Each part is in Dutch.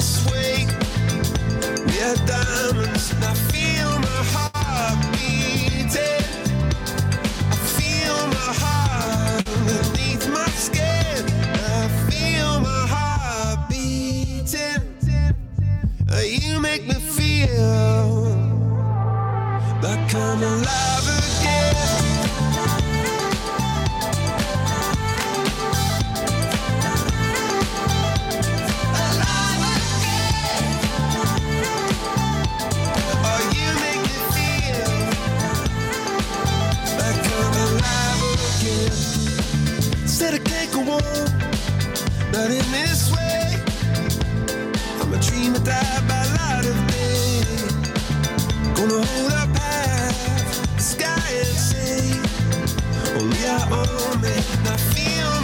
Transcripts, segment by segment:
This weight. We are diamonds, and I feel my heart beating. I feel my heart underneath my skin. I feel my heart beating. You make me feel like I'm alive this way. I'm a dream that died by light of day. Gonna hold up half the sky and say, I feel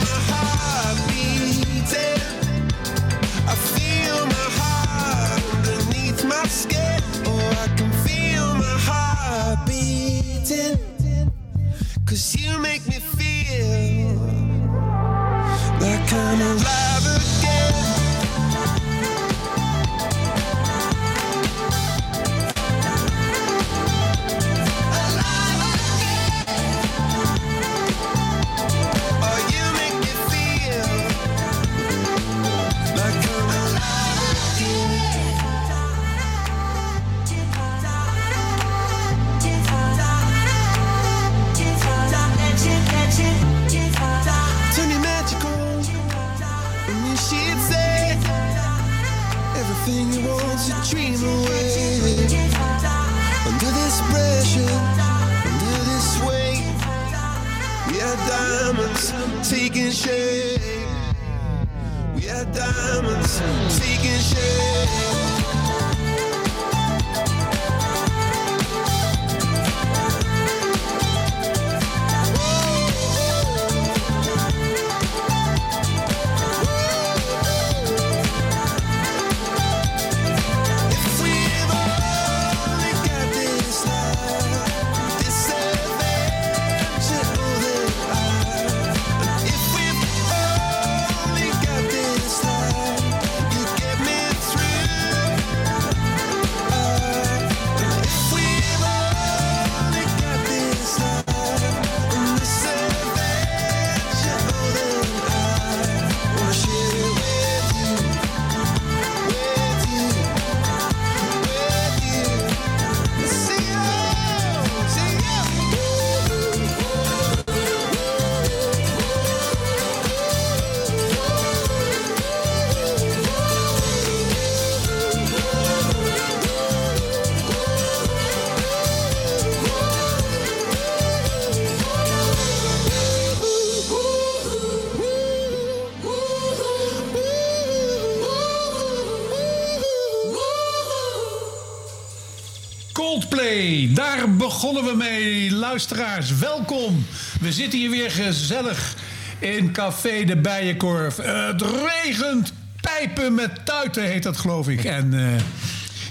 begonnen we mee. Luisteraars, welkom. We zitten hier weer gezellig in Café de Bijenkorf. Het regent pijpen met tuiten, heet dat geloof ik. En eh,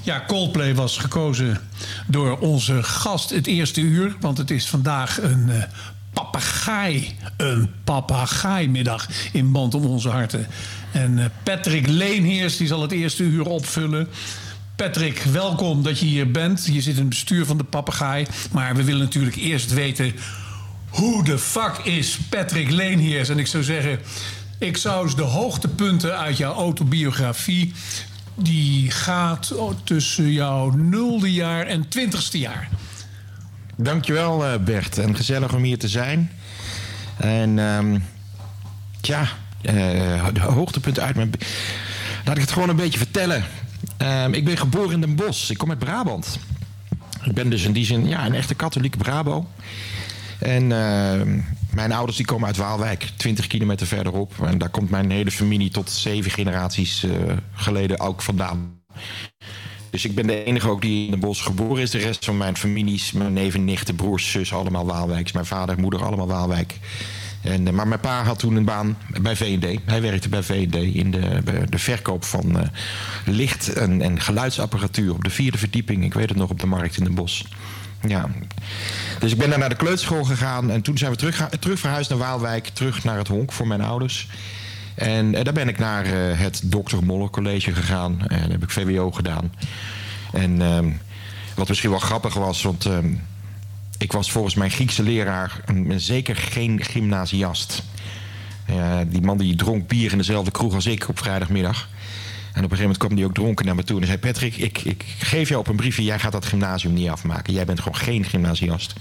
ja, Coldplay was gekozen door onze gast het eerste uur. Want het is vandaag een eh papegaai. Een papegaaimiddag in Band om onze harten. En eh, Patrick Leenheers die zal het eerste uur opvullen. Patrick, welkom dat je hier bent. Je zit in het bestuur van de Papegaai. Maar we willen natuurlijk eerst weten... hoe de fuck is Patrick Leenheers? En ik zou zeggen... ik zou eens de hoogtepunten uit jouw autobiografie... die gaat tussen jouw nulde jaar en twintigste jaar. Dankjewel eh, Bert en gezellig om hier te zijn. En ehm ja, eh, de hoogtepunten uit mijn... Laat ik het gewoon een beetje vertellen. Ehm, ik ben geboren in Den Bosch. Ik kom uit Brabant. Ik ben dus in die zin ja, een echte katholieke Brabo. En ehm, mijn ouders die komen uit Waalwijk, 20 kilometer verderop. En daar komt mijn hele familie tot zeven generaties eh, geleden ook vandaan. Dus ik ben de enige ook die in Den Bosch geboren is. De rest van mijn families, mijn neven, nichten, broers, zus, allemaal Waalwijks. Mijn vader moeder, allemaal Waalwijk. En, eh, maar mijn pa had toen een baan bij V&D. Hij werkte bij V&D in de, de verkoop van eh, licht- en, en geluidsapparatuur op de vierde verdieping. Ik weet het nog op de markt in Den Bosch. Ja. Dus ik ben daar naar de kleuterschool gegaan. En toen zijn we terug, terug verhuisd naar Waalwijk. Terug naar het honk voor mijn ouders. En eh, daar ben ik naar het Dr. Moller College gegaan. En daar heb ik VWO gedaan. En ehm, wat misschien wel grappig was, want ehm, ik was volgens mijn Griekse leraar een, zeker geen gymnasiast. Eh, die man die dronk bier in dezelfde kroeg als ik op vrijdagmiddag. En op een gegeven moment kwam die ook dronken naar me toe en zei: Patrick, ik, ik geef jou op een briefje, jij gaat dat gymnasium niet afmaken. Jij bent gewoon geen gymnasiast.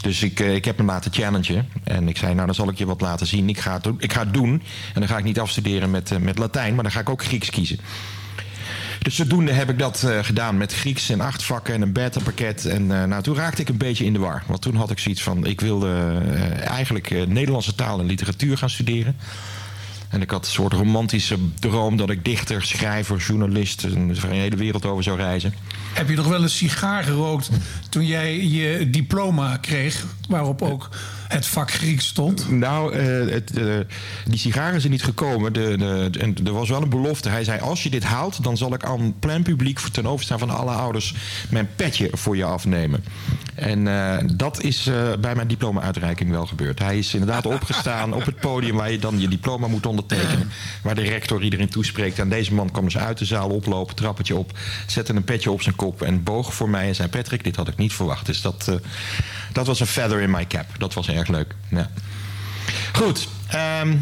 Dus ik, eh, ik heb hem laten challengen. En ik zei, nou dan zal ik je wat laten zien. Ik ga het, ik ga doen. En dan ga ik niet afstuderen met, eh, met Latijn, maar dan ga ik ook Grieks kiezen. Dus zodoende heb ik dat eh, gedaan met Grieks en acht vakken en een beta-pakket. En eh, nou, toen raakte ik een beetje in de war. Want toen had ik zoiets van, ik wilde eh, eigenlijk Nederlandse taal en literatuur gaan studeren. En ik had een soort romantische droom dat ik dichter, schrijver, journalist... en de hele wereld over zou reizen. Heb je nog wel een sigaar gerookt toen jij je diploma kreeg... waarop ook het vak Grieks stond? Nou, eh, het, eh, die sigaren zijn niet gekomen. De, de, en er was wel een belofte. Hij zei, als je dit haalt, dan zal ik aan plein publiek... ten overstaan van alle ouders mijn petje voor je afnemen. En eh, dat is bij mijn diploma-uitreiking wel gebeurd. Hij is inderdaad opgestaan op het podium... waar je dan je diploma moet ondertekenen. Waar de rector iedereen toespreekt. En deze man kwam dus uit de zaal oplopen, trappetje op... zette een petje op zijn kop en boog voor mij en zei... Patrick, dit had ik niet verwacht. Dus dat, dat was een feather in my cap. Dat was erg leuk. Ja. Goed. ehm,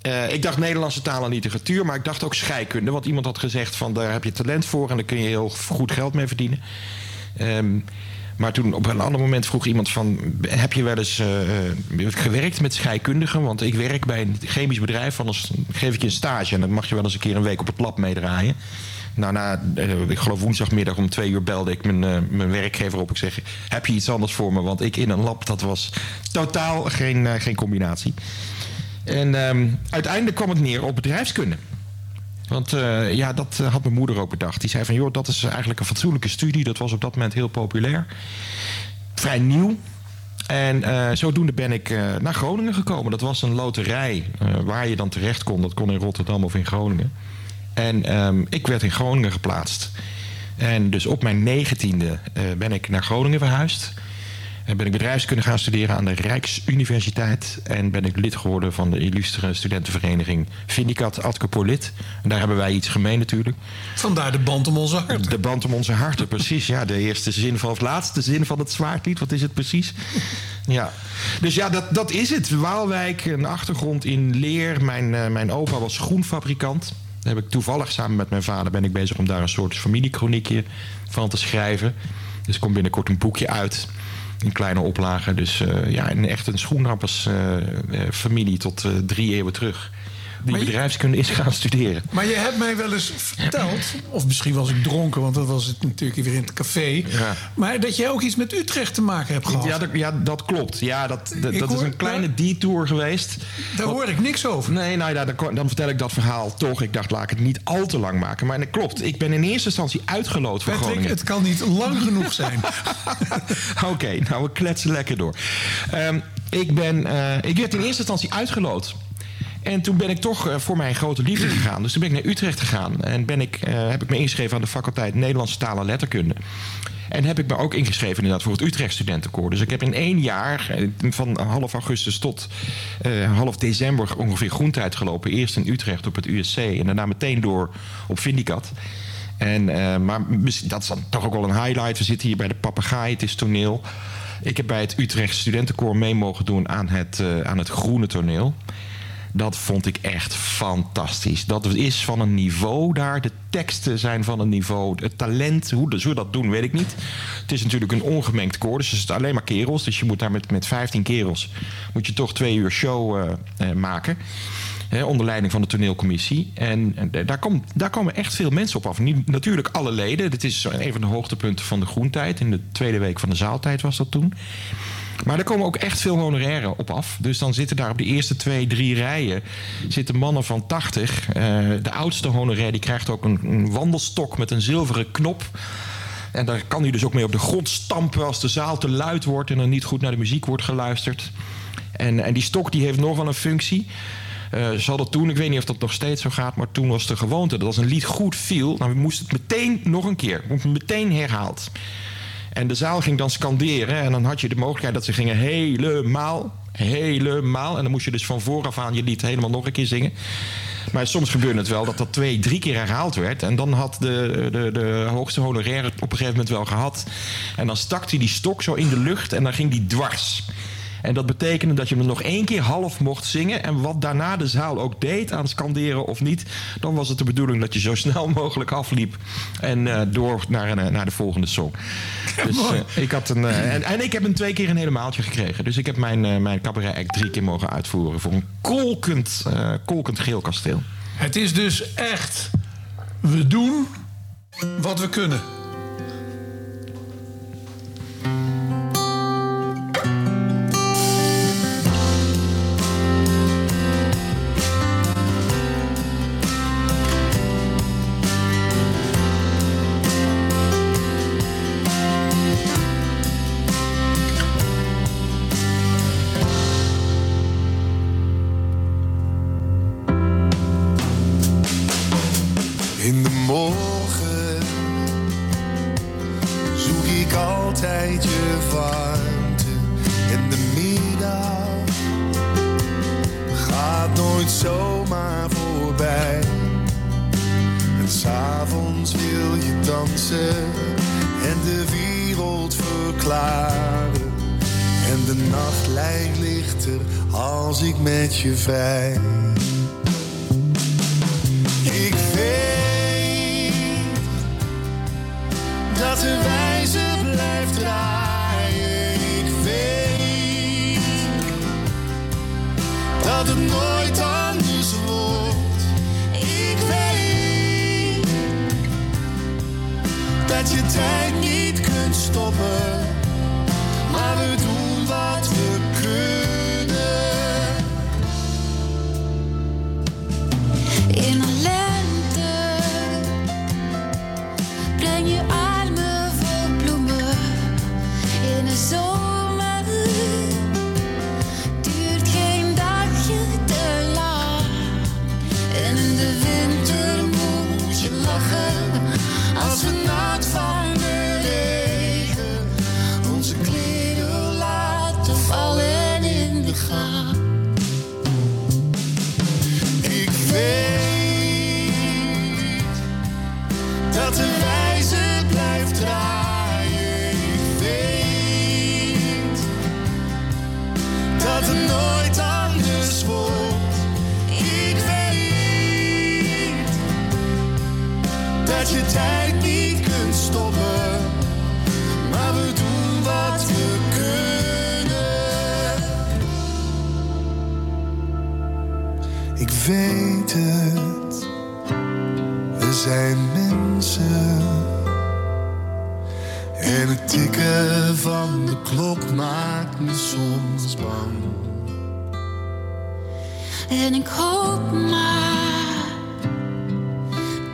eh, ik dacht Nederlandse taal en literatuur, maar ik dacht ook scheikunde. Want iemand had gezegd van daar heb je talent voor en daar kun je heel goed geld mee verdienen. Ehm, maar toen op een ander moment vroeg iemand van... heb je wel eens eh, eh, gewerkt met scheikundigen? Want ik werk bij een chemisch bedrijf, anders geef ik je een stage... en dan mag je wel eens een keer een week op het lab meedraaien. Nou, na, eh, ik geloof woensdagmiddag om twee uur belde ik mijn, eh, mijn werkgever op. Ik zeg, heb je iets anders voor me? Want ik in een lab, dat was totaal geen, eh, geen combinatie. En ehm, uiteindelijk kwam het neer op bedrijfskunde. Want ja, dat had mijn moeder ook bedacht. Die zei van, joh, dat is eigenlijk een fatsoenlijke studie. Dat was op dat moment heel populair. Vrij nieuw. En zodoende ben ik naar Groningen gekomen. Dat was een loterij waar je dan terecht kon. Dat kon in Rotterdam of in Groningen. En ehm, ik werd in Groningen geplaatst. En dus op mijn negentiende eh, ben ik naar Groningen verhuisd. En ben ik bedrijfskunde gaan studeren aan de Rijksuniversiteit. En ben ik lid geworden van de illustere studentenvereniging Vindicat Adcopolit. En daar hebben wij iets gemeen natuurlijk. Vandaar de band om onze hart. De band om onze harten, precies. Ja, de eerste zin van, of laatste zin van het zwaardlied. Wat is het precies? Ja. Dus ja, dat, dat is het. Waalwijk, een achtergrond in leer. Mijn, eh, mijn opa was schoenfabrikant. Heb ik toevallig samen met mijn vader ben ik bezig om daar een soort familiekroniekje van te schrijven. Dus er komt binnenkort een boekje uit. In kleine oplagen. Dus eh, ja, echt een schoenappersfamilie tot eh, drie eeuwen terug. Die je- bedrijfskunde is gaan studeren. Maar je hebt mij wel eens verteld, of misschien was ik dronken, want dat was het natuurlijk weer in het café. Ja. Maar dat jij ook iets met Utrecht te maken hebt gehad. Ja, dat, ja, dat klopt. Ja, dat, dat, is een kleine detour geweest. Daar hoor ik niks over. Nee, nou ja, dan, dan vertel ik dat verhaal toch. Ik dacht, laat ik het niet al te lang maken. Maar dat klopt. Ik ben in eerste instantie uitgeloot voor Patrick, Groningen. het kan niet lang genoeg zijn. Oké, nou we kletsen lekker door. Ehm, ik, ben, eh, ik werd in eerste instantie uitgeloot. En toen ben ik toch eh, voor mijn grote liefde gegaan. Dus toen ben ik naar Utrecht gegaan. En ben ik, eh, heb ik me ingeschreven aan de faculteit Nederlandse taal en letterkunde. En heb ik me ook ingeschreven inderdaad voor het Utrecht Studentenkoor. Dus ik heb in één jaar, eh, van half augustus tot half december ongeveer groentijd gelopen. Eerst in Utrecht op het USC en daarna meteen door op Vindicat. En, maar dat is dan toch ook wel een highlight. We zitten hier bij de Papegaai, het is toneel. Ik heb bij het Utrecht Studentenkoor mee mogen doen aan het, aan het Groene Toneel. Dat vond ik echt fantastisch. Dat is van een niveau daar. De teksten zijn van een niveau. Het talent, hoe ze dat doen, weet ik niet. Het is natuurlijk een ongemengd koor. Dus het is alleen maar kerels. Dus je moet daar met, met 15 kerels... moet je toch twee uur show eh, eh, maken. Onder leiding van de toneelcommissie. En, en daar, komt, daar komen echt veel mensen op af. Niet, natuurlijk alle leden. Dit is een van de hoogtepunten van de groentijd. In de tweede week van de zaaltijd was dat toen. Maar er komen ook echt veel honorairen op af. Dus dan zitten daar op de eerste twee, drie rijen... zitten mannen van 80. Eh, de oudste honorair die krijgt ook een, wandelstok met een zilveren knop... En daar kan hij dus ook mee op de grond stampen als de zaal te luid wordt en er niet goed naar de muziek wordt geluisterd. En, en die stok die heeft nog wel een functie. Eh, ze hadden toen, ik weet niet of dat nog steeds zo gaat, maar toen was de gewoonte dat als een lied goed viel, dan moest het meteen nog een keer, meteen herhaald. En de zaal ging dan scanderen en dan had je de mogelijkheid dat ze gingen helemaal, helemaal. En dan moest je dus van vooraf aan je lied helemaal nog een keer zingen. Maar soms gebeurde het wel dat dat twee, drie keer herhaald werd. En dan had de, de, de hoogste honorair het op een gegeven moment wel gehad. En dan stak hij die stok zo in de lucht en dan ging die dwars. En dat betekende dat je hem nog één keer half mocht zingen. En wat daarna de zaal ook deed aan scanderen of niet... dan was het de bedoeling dat je zo snel mogelijk afliep... en eh, door naar, een, naar de volgende song. Dus eh, ik had een... eh, en, en ik heb hem twee keer een hele maaltje gekregen. Dus ik heb mijn, eh, mijn cabaret act drie keer mogen uitvoeren... voor een kolkend, eh, kolkend geel kasteel. Het is dus echt. We doen wat we kunnen. Maakt me soms bang. En ik hoop maar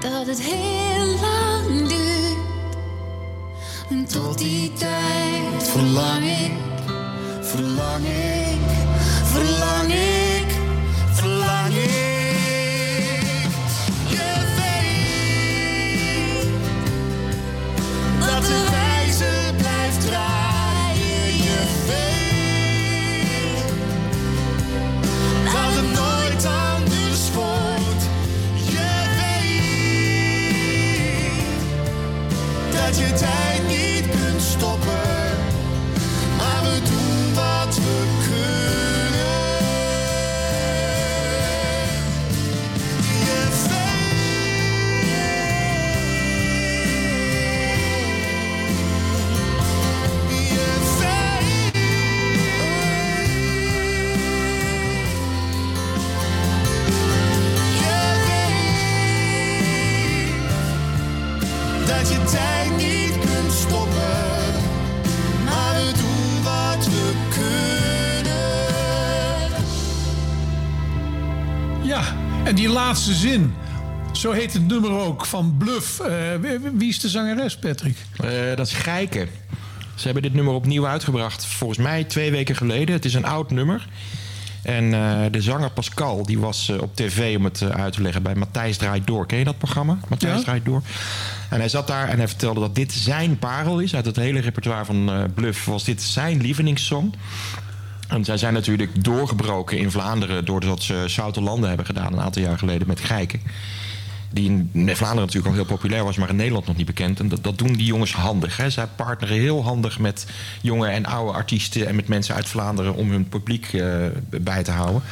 dat het heel lang duurt. En tot die tijd verlang ik, Verlang ik, verlang ik, En die laatste zin, zo heet het nummer ook, van Bluff. Eh, wie, is de zangeres, Patrick? Eh, dat is Gijken. Ze hebben dit nummer opnieuw uitgebracht, volgens mij twee weken geleden. Het is een oud nummer. En eh, de zanger Pascal, die was op tv om het uit te leggen bij Matthijs Draait Door. Ken je dat programma? Matthijs Ja. Draait Door. En hij zat daar en hij vertelde dat dit zijn parel is. Uit het hele repertoire van Bluff was dit zijn lievelingssong. En zij zijn natuurlijk doorgebroken in Vlaanderen... doordat ze Zoute Landen hebben gedaan een aantal jaar geleden met Gijken. Die in Vlaanderen natuurlijk al heel populair was, maar in Nederland nog niet bekend. En dat, dat doen die jongens handig. Hè. Zij partneren heel handig met jonge en oude artiesten... en met mensen uit Vlaanderen om hun publiek eh, bij te houden.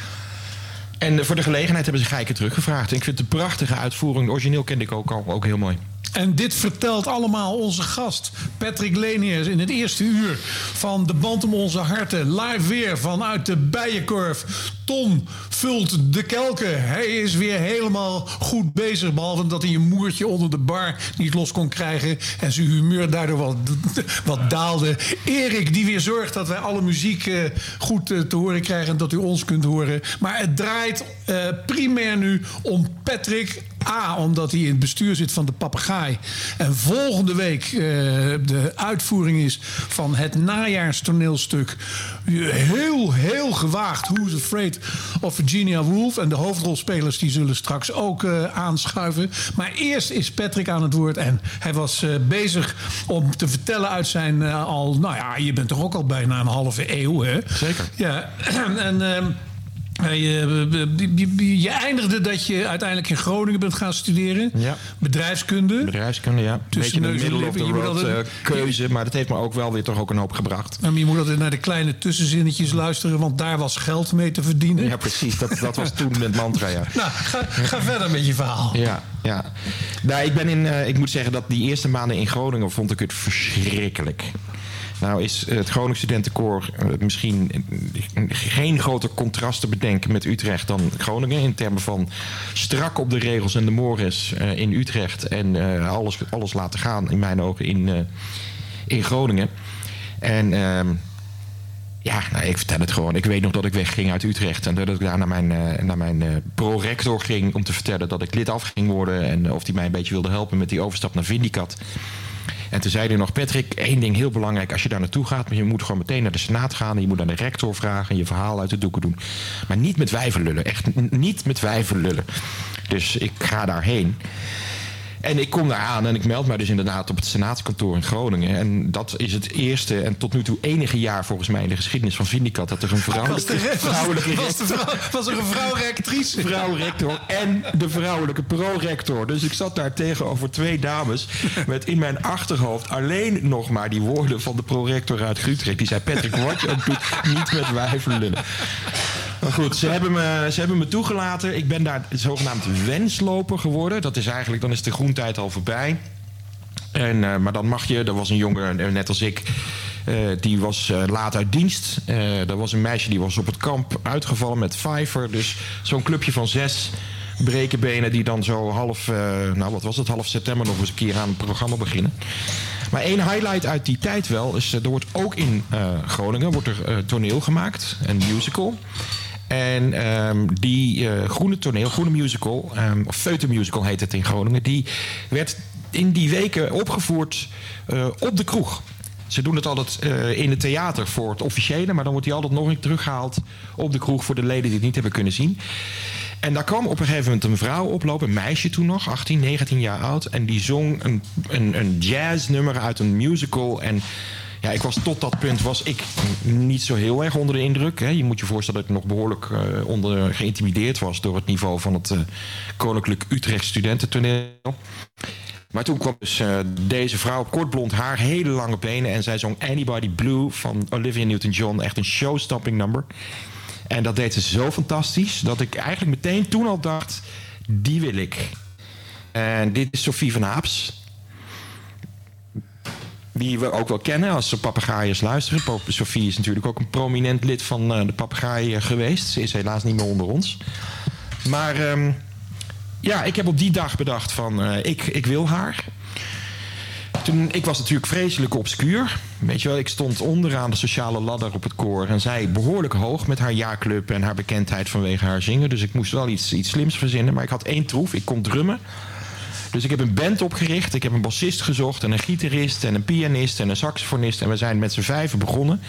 En voor de gelegenheid hebben ze Gijken teruggevraagd. En ik vind een prachtige uitvoering. Het origineel kende ik ook al, ook heel mooi. En dit vertelt allemaal onze gast Patrick Leniers in het eerste uur van De Band om Onze Harten. Live weer vanuit de Bijenkorf. Tom vult de kelken. Hij is weer helemaal goed bezig. Behalve dat hij een moertje onder de bar niet los kon krijgen. En zijn humeur daardoor wat, wat daalde. Erik die weer zorgt dat wij alle muziek eh, goed eh, te horen krijgen. En dat u ons kunt horen. Maar het draait eh, primair nu om Patrick A, omdat hij in het bestuur zit van de papegaai. En volgende week eh, de uitvoering is van het najaarstoneelstuk. Heel, heel gewaagd. Who's Afraid of Virginia Woolf. En de hoofdrolspelers die zullen straks ook eh, aanschuiven. Maar eerst is Patrick aan het woord. En hij was bezig om te vertellen uit zijn al... Nou ja, je bent toch ook al bijna een halve eeuw, hè? Zeker. Ja, en... eh, je, je- je eindigde dat je uiteindelijk in Groningen bent gaan studeren. Ja. Bedrijfskunde. Bedrijfskunde, ja. Een Tussen beetje een neus en middle of the lippen. Je moet road altijd- eh, keuze. Maar dat heeft me ook wel weer toch ook een hoop gebracht. Maar je moet altijd naar de kleine tussenzinnetjes luisteren, want daar was geld mee te verdienen. Ja, precies. Dat, dat was toen het mantra, ja. Nou, ga, ga verder met je verhaal. Ja, ja. Nou, ik, ben in, eh, ik moet zeggen dat die eerste maanden in Groningen vond ik het verschrikkelijk. Nou is het Groningen Studentenkoor eh, misschien geen groter contrast te bedenken met Utrecht dan Groningen. In termen van strak op de regels en de mores eh, in Utrecht. En eh, alles, alles laten gaan in mijn ogen in, in Groningen. En ehm, ja, nou, ik vertel het gewoon. Ik weet nog dat ik wegging uit Utrecht. En dat ik daar naar mijn, naar mijn pro-rector ging om te vertellen dat ik lid af ging worden. En of hij mij een beetje wilde helpen met die overstap naar Vindicat. En toen zei hij nog, Patrick, één ding heel belangrijk. Als je daar naartoe gaat, je moet gewoon meteen naar de Senaat gaan. En je moet naar de rector vragen en je verhaal uit de doeken doen. Maar niet met wijvenlullen. Echt n- niet met wijvenlullen. Dus ik ga daarheen. En ik kom daar aan en ik meld mij dus inderdaad op het Senaatskantoor in Groningen. En dat is het eerste en tot nu toe enige jaar volgens mij in de geschiedenis van Vindicat... dat er een Was, vrouwelijke, was, vrouwelijke was, de vrouw, was er een vrouw rectrice? vrouw-rector en de vrouwelijke pro-rector. Dus ik zat daar tegenover twee dames met in mijn achterhoofd alleen nog maar die woorden van de pro-rector uit Utrecht. Die zei, Patrick, wat je ook niet met wijven lullen. Goed, ze hebben, me, ze hebben me toegelaten. Ik ben daar zogenaamd wensloper geworden. Dat is eigenlijk, dan is de groentijd al voorbij. En, eh, maar dan mag je, er was een jongen, eh, net als ik, eh, die was laat uit dienst. Er was een meisje die was op het kamp uitgevallen met vijver. Dus zo'n clubje van zes brekenbenen die dan zo half, nou wat was het, half september nog eens een keer aan het programma beginnen. Maar één highlight uit die tijd wel is, er wordt ook in Groningen wordt er toneel gemaakt, een musical. En ehm, die eh, groene toneel, groene musical, ehm, of Feute musical heet het in Groningen, die werd in die weken opgevoerd eh, op de kroeg. Ze doen het altijd eh, in het theater voor het officiële, maar dan wordt die altijd nog een teruggehaald op de kroeg voor de leden die het niet hebben kunnen zien. En daar kwam op een gegeven moment een vrouw oplopen, een meisje toen nog, 18, 19 jaar oud. En die zong een, een, een jazznummer uit een musical. En ja, ik was tot dat punt was ik niet zo heel erg onder de indruk. Hè. Je moet je voorstellen dat ik nog behoorlijk eh, onder geïntimideerd was door het niveau van het eh, Koninklijk Utrecht Studententoneel. Maar toen kwam dus eh, deze vrouw, kort blond haar, hele lange benen. En zij zong Anybody Blue van Olivia Newton-John. Echt een showstopping number. En dat deed ze zo fantastisch dat ik eigenlijk meteen toen al dacht: die wil ik. En dit is Sophie van Haaps. Die we ook wel kennen als ze papegaaiers luisteren. Sophie is natuurlijk ook een prominent lid van eh, de papegaai geweest. Ze is helaas niet meer onder ons. Maar ehm, ja, ik heb op die dag bedacht van eh, ik, ik wil haar. toen, ik was natuurlijk vreselijk obscuur. Weet je wel, ik stond onderaan de sociale ladder op het koor. En zij behoorlijk hoog met haar jaarclub en haar bekendheid vanwege haar zingen. Dus ik moest wel iets, iets slims verzinnen. Maar ik had één troef, ik kon drummen. Dus ik heb een band opgericht. Ik heb een bassist gezocht en een gitarist en een pianist en een saxofonist. En we zijn met z'n vijven begonnen.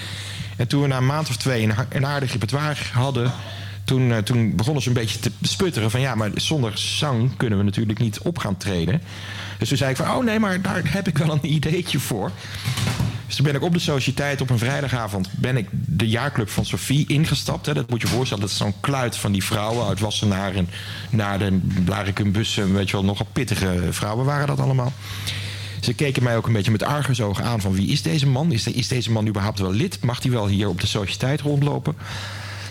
En toen we na een maand of twee een, een aardig repertoire hadden... Toen, eh, toen begonnen ze een beetje te sputteren van... ja, maar zonder zang kunnen we natuurlijk niet op gaan treden. Dus toen zei ik van, oh nee, maar daar heb ik wel een ideetje voor. Dus toen ben ik op de sociëteit op een vrijdagavond... ben ik de jaarclub van Sophie ingestapt. Hè. Dat moet je voorstellen, dat is zo'n kluit van die vrouwen... uit Wassenaar en naar de Blarikum bussen. Weet je wel, nogal pittige vrouwen waren dat allemaal. Ze keken mij ook een beetje met argusogen aan van wie is deze man? Is, is deze man überhaupt wel lid? Mag hij wel hier op de sociëteit rondlopen?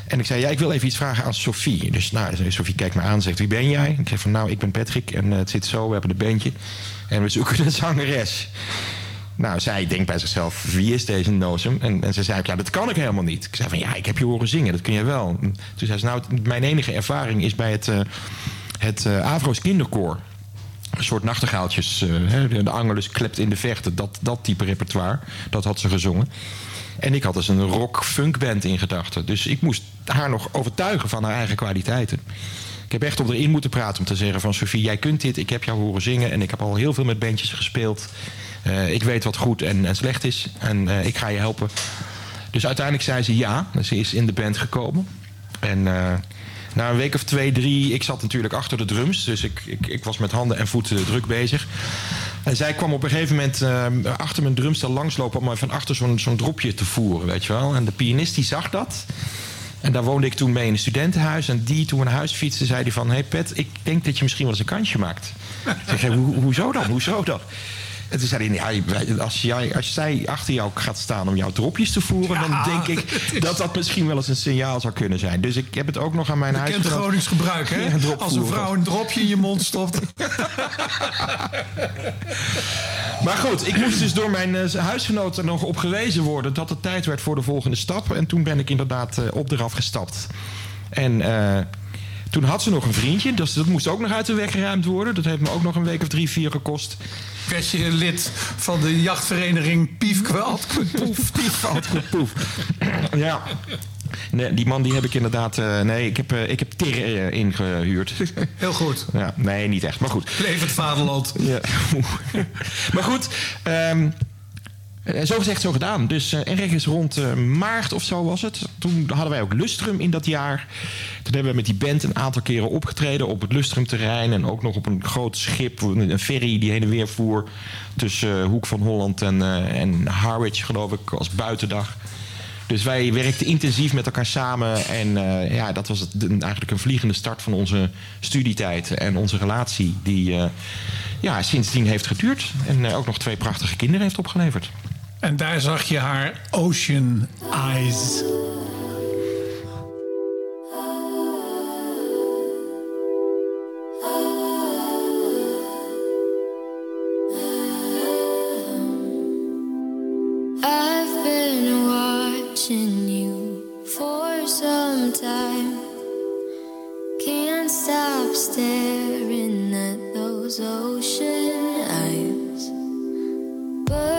En ik zei, ja, ik wil even iets vragen aan Sophie. Dus nou, Sophie kijkt me aan en zegt, wie ben jij? Ik zeg van, nou, ik ben Patrick en eh, het zit zo, we hebben een bandje. En we zoeken een zangeres. Nou, zij denkt bij zichzelf, wie is deze nozem? En, en ze zei, ja, dat kan ik helemaal niet. Ik zei van, ja, ik heb je horen zingen, dat kun je wel. En toen zei ze, nou, mijn enige ervaring is bij het, eh, het eh, Avro's kinderkoor. Een soort nachtegaaltjes. eh, de Angelus klept in de vechten. Dat, dat type repertoire. Dat had ze gezongen. En ik had dus een rock-funk-band in gedachten. Dus ik moest haar nog overtuigen van haar eigen kwaliteiten. Ik heb echt op erin moeten praten om te zeggen van... Sophie, jij kunt dit, ik heb jou horen zingen... en ik heb al heel veel met bandjes gespeeld. Eh, ik weet wat goed en, slecht is. En eh, ik ga je helpen. Dus uiteindelijk zei ze ja. Ze is in de band gekomen. En eh, na een week of twee, drie... Ik zat natuurlijk achter de drums. Dus ik, ik, ik was met handen en voeten druk bezig. En zij kwam op een gegeven moment achter mijn drumstel langslopen... om mij van achter zo'n zo'n dropje te voeren, weet je wel. En de pianist die zag dat. En daar woonde ik toen mee in een studentenhuis. En die, toen we naar huis fietsten, zei hij van... Hé hey Pet, ik denk dat je misschien wel eens een kansje maakt. ik zeg, Ho, hoezo dan? Hoezo dan? En toen zei hij, ja, als, jij, als zij achter jou gaat staan om jouw dropjes te voeren... dan denk ik dat dat misschien wel eens een signaal zou kunnen zijn. Dus ik heb het ook nog aan mijn Kent huisgenoot... Gronings gebruik, hè? Ja, Als een vrouw een dropje in je mond stopt. Maar goed, ik moest dus door mijn huisgenoot er nog op gewezen worden dat het tijd werd voor de volgende stap. En toen ben ik inderdaad eh, op eraf gestapt. En eh, toen had ze nog een vriendje, dus dat moest ook nog uit de weg geruimd worden. Dat heeft me ook nog een week of drie, vier gekost. werd je lid van de jachtvereniging pief, altijd poef. Ja. Nee, die man die heb ik inderdaad... eh, nee, ik heb, eh, ik heb Tir eh, ingehuurd. Heel goed. ja, nee, niet echt, maar goed. Leef het vaderland. Ja. maar goed, ehm, eh, zo gezegd, zo gedaan. Dus eh, ergens rond eh, maart of zo was het. Toen hadden wij ook Lustrum in dat jaar. Toen hebben we met die band een aantal keren opgetreden op het Lustrum-terrein. En ook nog op een groot schip, een ferry die heen en weer voer. Tussen eh, Hoek van Holland en, eh, en Harwich, geloof ik, als buitendag. Dus wij werkten intensief met elkaar samen. En eh, ja, dat was het, eigenlijk een vliegende start van onze studietijd. En onze relatie die eh, ja, sindsdien heeft geduurd. En eh, ook nog twee prachtige kinderen heeft opgeleverd. En daar zag je haar Ocean Eyes. I've been those ocean eyes. Burning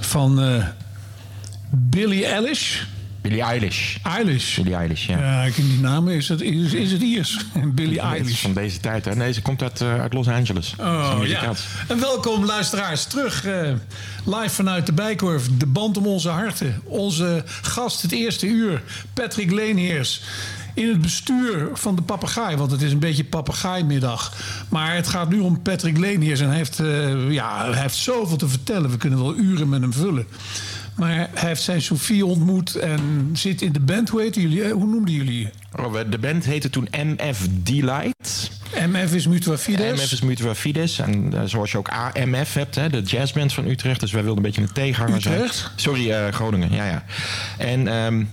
Van eh Billie Eilish. Billie Eilish. Eilish. Billie Eilish, ja. Ja, ik ken die namen. Is het, is, is het Iers? Billie Eilish. van deze tijd, hè? Nee, ze komt uit, eh, uit Los Angeles. Oh, ja. En welkom luisteraars terug eh, live vanuit de Bijkorf. De band om onze harten. Onze gast het eerste uur, Patrick Leenheers. In het bestuur van de papegaai, want het is een beetje papegaaimiddag. Maar het gaat nu om Patrick Leenheers en hij heeft, eh, ja, hij heeft zoveel te vertellen. We kunnen wel uren met hem vullen. Maar hij heeft zijn Sofie ontmoet en zit in de band. Hoe jullie? eh, Hoe noemden jullie? Oh, we- de band heette toen MF Delight. MF is Mutua Fides. MF is Mutua Fides. En eh, zoals je ook AMF hebt, hè, de jazzband van Utrecht. Dus wij wilden een beetje een tegenhanger zijn. Utrecht? Sorry, Groningen. Ja, ja. En, ehm,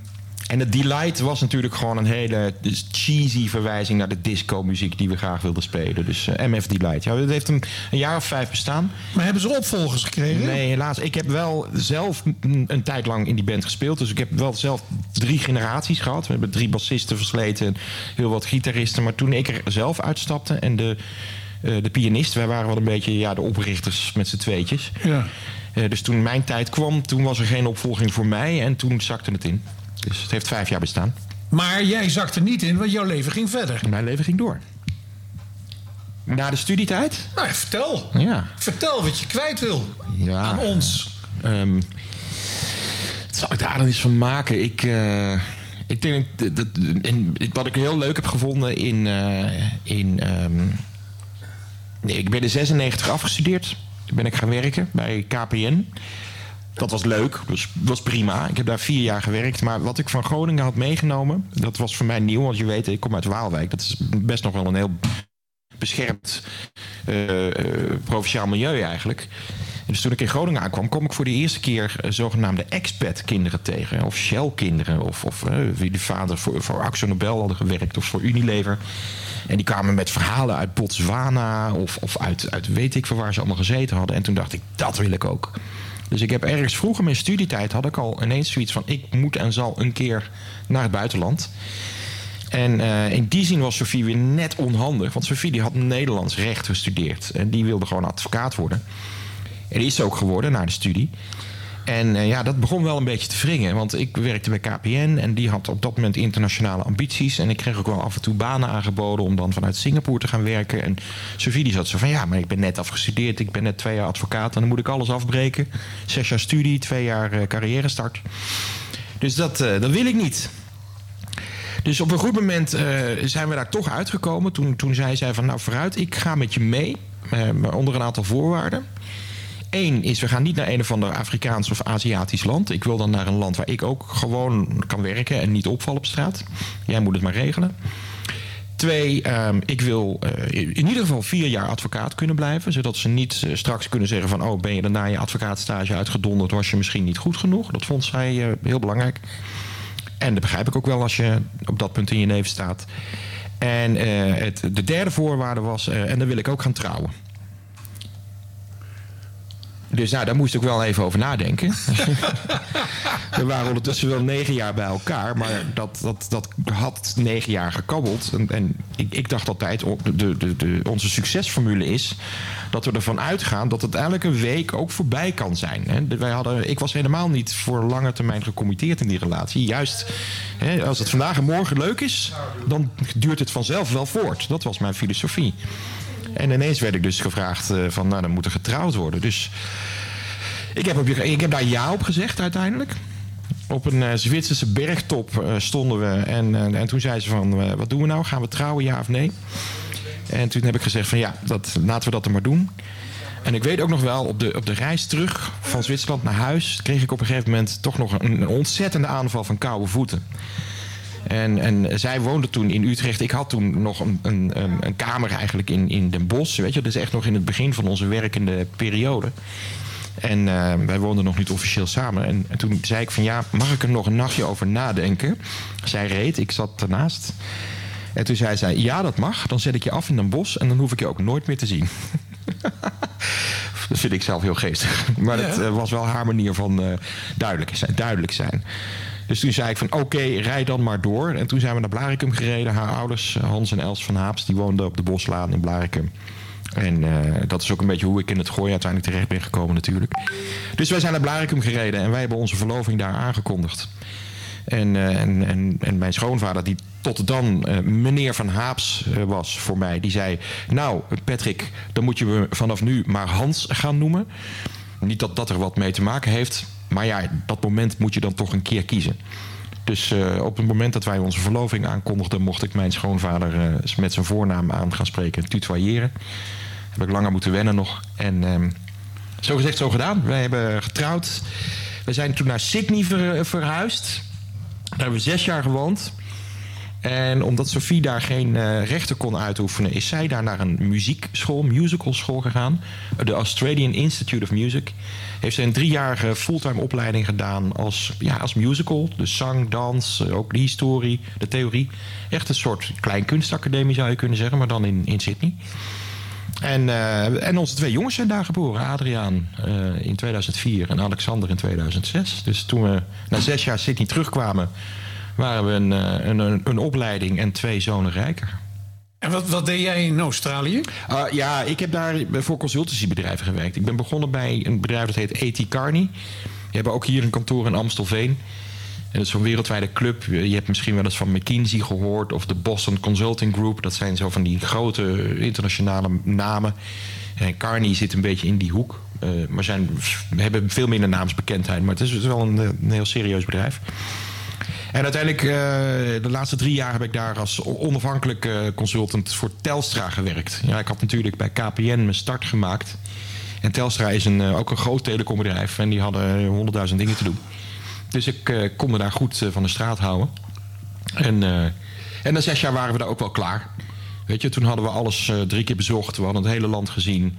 en het Delight was natuurlijk gewoon een hele dus cheesy verwijzing naar de disco-muziek die we graag wilden spelen. Dus eh, MF Delight. Ja, dat heeft een, een jaar of vijf bestaan. Maar hebben ze opvolgers gekregen? Nee, helaas. Ik heb wel zelf een, een tijd lang in die band gespeeld. Dus ik heb wel zelf drie generaties gehad. We hebben drie bassisten versleten en heel wat gitaristen. Maar toen ik er zelf uitstapte en de, eh, de pianist... wij waren wel een beetje ja, de oprichters met z'n tweetjes. Ja. Eh, dus toen mijn tijd kwam, toen was er geen opvolging voor mij. En toen zakte het in. Dus het heeft vijf jaar bestaan. Maar jij zakt er niet in, want jouw leven ging verder. Mijn leven ging door. Na de studietijd? Nou, vertel. Ja. Vertel wat je kwijt wil Ja. aan ons. Ehm, wat zou ik daar dan van maken? Ik, eh, ik denk dat, dat- en wat ik heel leuk heb gevonden in. eh, in ehm, nee, ik ben in 96 afgestudeerd. Toen ben ik gaan werken bij KPN. Dat was leuk, dus was prima. Ik heb daar vier jaar gewerkt. Maar wat ik van Groningen had meegenomen, dat was voor mij nieuw. Want je weet, ik kom uit Waalwijk. Dat is best nog wel een heel beschermd eh, eh, provinciaal milieu eigenlijk. En dus toen ik in Groningen aankwam, kwam ik voor de eerste keer eh, zogenaamde expat-kinderen tegen. Of Shell-kinderen. Of, of wie de vader voor, voor Axo Nobel hadden gewerkt. Of voor Unilever. En die kwamen met verhalen uit Botswana. Of, of uit, uit weet ik van waar ze allemaal gezeten hadden. En toen dacht ik, dat wil ik ook. Dus ik heb ergens vroeger in mijn studietijd had ik al ineens zoiets van... ik moet en zal een keer naar het buitenland. En eh, in die zin was Sofie weer net onhandig. Want Sofie die had Nederlands recht gestudeerd. En die wilde gewoon advocaat worden. En is ook geworden na de studie. En eh, ja, dat begon wel een beetje te wringen. Want ik werkte bij KPN en die had op dat moment internationale ambities. En ik kreeg ook wel af en toe banen aangeboden om dan vanuit Singapore te gaan werken. En Sofie die zat zo van, ja, maar ik ben net afgestudeerd. Ik ben net twee jaar advocaat en dan moet ik alles afbreken. Zes jaar studie, twee jaar eh, carrière start. Dus dat, eh, dat wil ik niet. Dus op een goed moment zijn we daar toch uitgekomen. Toen, toen zei zij van, nou vooruit, ik ga met je mee. maar onder een aantal voorwaarden. Eén is, we gaan niet naar een of ander Afrikaans of Aziatisch land. Ik wil dan naar een land waar ik ook gewoon kan werken en niet opval op straat. Jij moet het maar regelen. Twee, ehm, ik wil eh, in ieder geval vier jaar advocaat kunnen blijven. Zodat ze niet eh, straks kunnen zeggen van... oh, ben je dan na je advocaatstage uitgedonderd... was je misschien niet goed genoeg. Dat vond zij eh, heel belangrijk. En dat begrijp ik ook wel als je op dat punt in je leven staat. En het, de derde voorwaarde was... en dan wil ik ook gaan trouwen. Dus nou, daar moest ik wel even over nadenken. We waren ondertussen wel negen jaar bij elkaar, maar dat, dat, dat had negen jaar gekabbeld. En, en ik, ik dacht altijd, oh, de, de, de, onze succesformule is dat we ervan uitgaan dat het elke week ook voorbij kan zijn. Hè. Wij hadden, ik was helemaal niet voor lange termijn gecommitteerd in die relatie. Juist, hè, als het vandaag en morgen leuk is, dan duurt het vanzelf wel voort. Dat was mijn filosofie. En ineens werd ik dus gevraagd eh, van, nou, dan moet er getrouwd worden. Dus ik heb, op, ik heb daar ja op gezegd uiteindelijk. Op een eh, Zwitserse bergtop eh, stonden we. En, en toen zei ze van, wat doen we nou? Gaan we trouwen, ja of nee? En toen heb ik gezegd van, ja, dat, laten we dat er maar doen. En ik weet ook nog wel, op de, op de reis terug van Zwitserland naar huis... kreeg ik op een gegeven moment toch nog een ontzettende aanval van koude voeten. En, en zij woonde toen in Utrecht. Ik had toen nog een, een, een, kamer eigenlijk in, in Den Bosch. Weet je, dat is echt nog in het begin van onze werkende periode. En eh, wij woonden nog niet officieel samen. En, en toen zei ik van ja, mag ik er nog een nachtje over nadenken? Zij reed, ik zat ernaast. En toen zei zij, ja dat mag. Dan zet ik je af in een bos en dan hoef ik je ook nooit meer te zien. dat vind ik zelf heel geestig. Maar Ja. eh, was wel haar manier van eh, duidelijk, zijn, duidelijk zijn. Dus toen zei ik van oké, rijd dan maar door. En toen zijn we naar Blarikum gereden. Haar ouders, Hans en Els van Haaps, die woonden op de Boslaan in Blarikum. En eh, dat is ook een beetje hoe ik in het gooi uiteindelijk terecht ben gekomen natuurlijk. Dus wij zijn naar Blaricum gereden en wij hebben onze verloving daar aangekondigd. En, eh, en, en, en mijn schoonvader, die tot dan eh, meneer Van Haaps eh, was voor mij, die zei: Nou, Patrick, dan moet je me vanaf nu maar Hans gaan noemen. Niet dat dat er wat mee te maken heeft, maar ja, dat moment moet je dan toch een keer kiezen. Dus eh, op het moment dat wij onze verloving aankondigden, mocht ik mijn schoonvader eh, met zijn voornaam aan gaan spreken, tutoyeren. Heb ik langer moeten wennen nog. En ehm, zo gezegd, zo gedaan. Wij hebben getrouwd. We zijn toen naar Sydney ver- verhuisd. Daar hebben we zes jaar gewoond. En omdat Sophie daar geen eh, rechten kon uitoefenen, is zij daar naar een muziekschool, musical school gegaan. De Australian Institute of Music. Heeft ze een driejarige fulltime opleiding gedaan als, ja, als musical. Dus zang, dans, eh, ook de historie, de theorie. Echt een soort klein kunstacademie zou je kunnen zeggen, maar dan in, in Sydney. En, eh, en onze twee jongens zijn daar geboren. Adriaan in 2004 en Alexander in 2006. Dus toen we na zes jaar Sydney terugkwamen... waren we een, eh, een, een, een opleiding en twee zonen rijker. En wat, wat deed jij in Australië? Ah, ja, ik heb daar voor consultancybedrijven gewerkt. Ik ben begonnen bij een bedrijf dat heet A.T. Carney. Die hebben ook hier een kantoor in Amstelveen. En dat is zo'n wereldwijde club. Je hebt misschien wel eens van McKinsey gehoord... of de Boston Consulting Group. Dat zijn zo van die grote internationale namen. En Carney zit een beetje in die hoek. Eh, maar zijn, we hebben veel minder naamsbekendheid. Maar het is wel een, een heel serieus bedrijf. En uiteindelijk, eh, de laatste drie jaar heb ik daar als onafhankelijk eh, consultant voor Telstra gewerkt. Ja, ik had natuurlijk bij KPN mijn start gemaakt. En Telstra is een, eh, ook een groot telecombedrijf en die hadden honderdduizend dingen te doen. Dus ik kon me daar goed van de straat houden. En, en na zes jaar waren we daar ook wel klaar. Weet je, toen hadden we alles drie keer bezocht. We hadden het hele land gezien.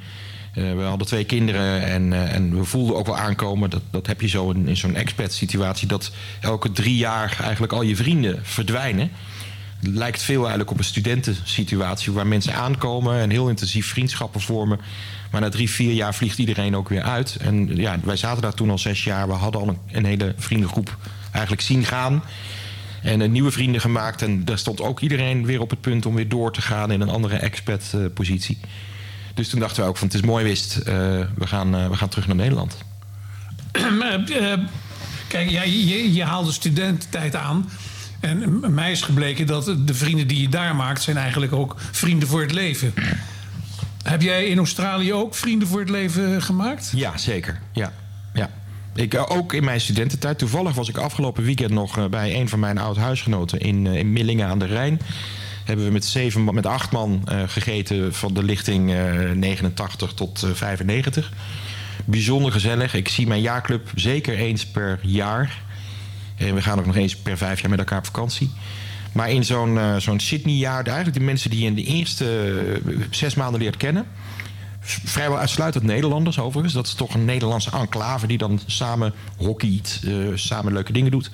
Eh, we hadden twee kinderen en, eh, en we voelden ook wel aankomen. Dat, dat heb je zo in, in zo'n expat-situatie. Dat elke drie jaar eigenlijk al je vrienden verdwijnen. Het lijkt veel eigenlijk op een studentensituatie waar mensen aankomen en heel intensief vriendschappen vormen. Maar na drie, vier jaar vliegt iedereen ook weer uit. En ja, wij zaten daar toen al zes jaar. We hadden al een, hele vriendengroep eigenlijk zien gaan. En eh, nieuwe vrienden gemaakt. En daar stond ook iedereen weer op het punt om weer door te gaan in een andere expat-positie. Dus toen dachten we ook van het is mooi wist. eh, we, gaan, eh, we gaan terug naar Nederland. Eh, Kijk, ja, je, je haalde studententijd aan. En mij is gebleken dat de vrienden die je daar maakt... zijn eigenlijk ook vrienden voor het leven. Heb jij in Australië ook vrienden voor het leven gemaakt? Ja, zeker. Ja, ja. Ik, ook in mijn studententijd. Toevallig was ik afgelopen weekend nog bij een van mijn oud-huisgenoten in, in Millingen aan de Rijn. Hebben we met, zeven, met acht man eh, gegeten van de lichting eh, 89 tot eh, 95. Bijzonder gezellig. Ik zie mijn jaarclub zeker eens per jaar. En we gaan ook nog eens per vijf jaar met elkaar op vakantie. Maar in zo'n eh, zo'n Sydney-jaar, eigenlijk de mensen die je in de eerste eh, zes maanden leert kennen. Vrijwel uitsluitend Nederlanders overigens. Dat is toch een Nederlandse enclave die dan samen hockeyt, eh, samen leuke dingen doet.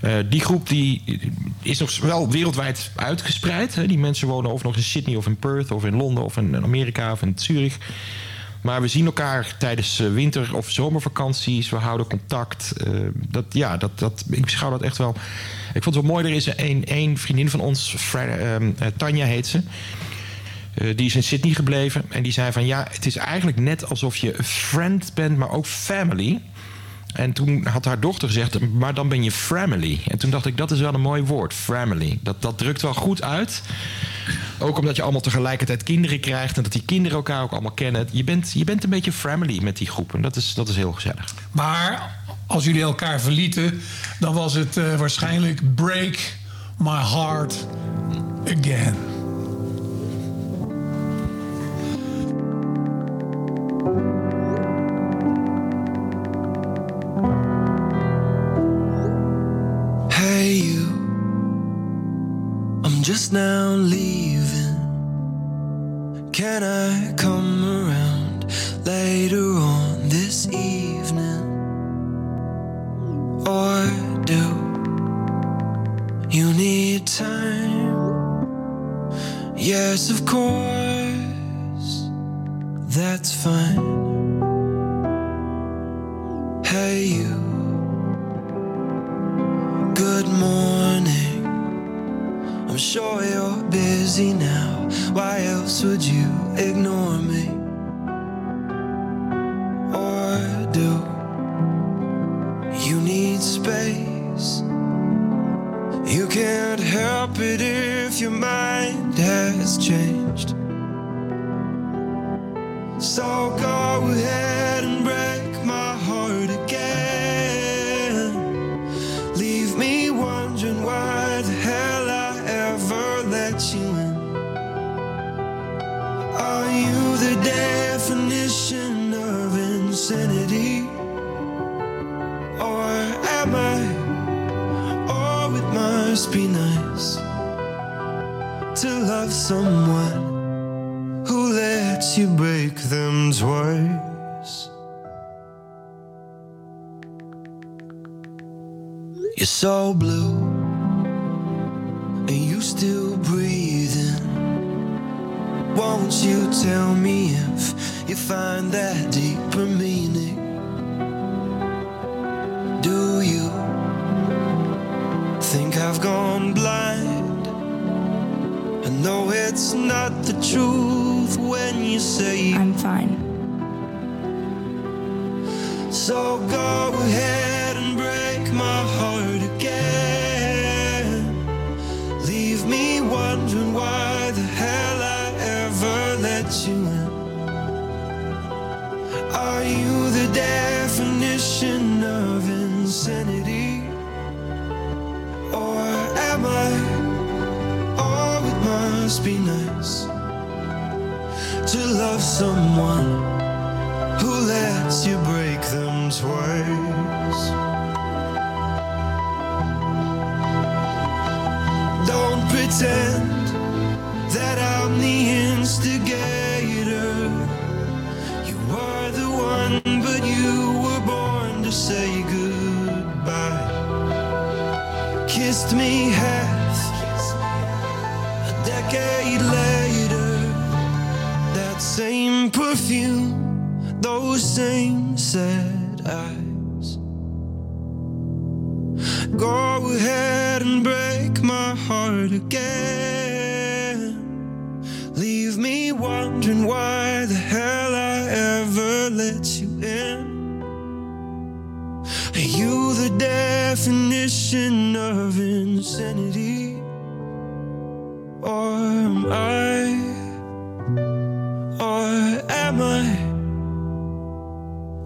Eh, die groep die is nog wel wereldwijd uitgespreid. Hè. Die mensen wonen of nog in Sydney of in Perth of in Londen of in Amerika of in Zurich. Maar we zien elkaar tijdens eh, winter- of zomervakanties. We houden contact. Eh, dat, ja, dat, dat, ik beschouw dat echt wel. Ik vond het wel mooi. Er is een, vriendin van ons, ehm, eh, Tanja heet ze. Die is in Sydney gebleven. En die zei van ja, het is eigenlijk net alsof je een friend bent, maar ook family. En toen had haar dochter gezegd, maar dan ben je family. En toen dacht ik, dat is wel een mooi woord, family. Dat, dat drukt wel goed uit. Ook omdat je allemaal tegelijkertijd kinderen krijgt... en dat die kinderen elkaar ook allemaal kennen. Je bent, je bent een beetje family met die groep. En dat is, dat is heel gezellig. Maar als jullie elkaar verlieten, dan was het eh, waarschijnlijk break my heart again. Now leaving. Can I come Go ahead and break my heart again. Leave me wondering why the hell I ever let you in. Are you the definition of insanity? Or am I? Or am I?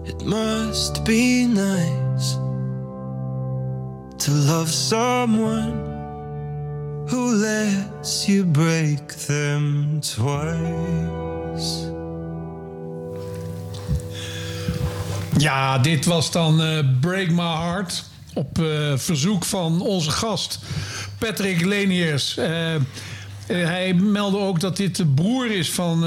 It must be nice love someone who lets you break them twice. Ja, dit was dan eh, Break My Heart. Op eh, verzoek van onze gast Patrick Leniers. Eh, hij meldde ook dat dit de broer is van...